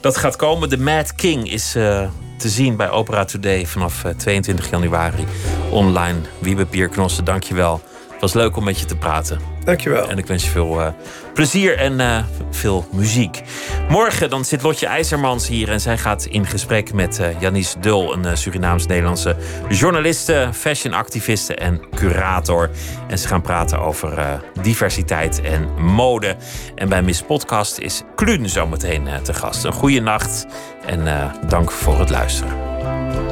D: dat gaat komen. The Mad King is eh, te zien bij Opera Today vanaf eh, 22 januari online. Wiebe Pierknossen, dankjewel. Het was leuk om met je te praten.
E: Dankjewel.
D: En ik wens je veel eh, plezier en eh, veel muziek. Morgen dan zit Lotje IJzermans hier en zij gaat in gesprek met eh Janice Dul, een Surinaams-Nederlandse journaliste, fashionactiviste en curator. En ze gaan praten over diversiteit en mode. En bij Miss Podcast is Kluun zometeen te gast. Een goede nacht en dank voor het luisteren.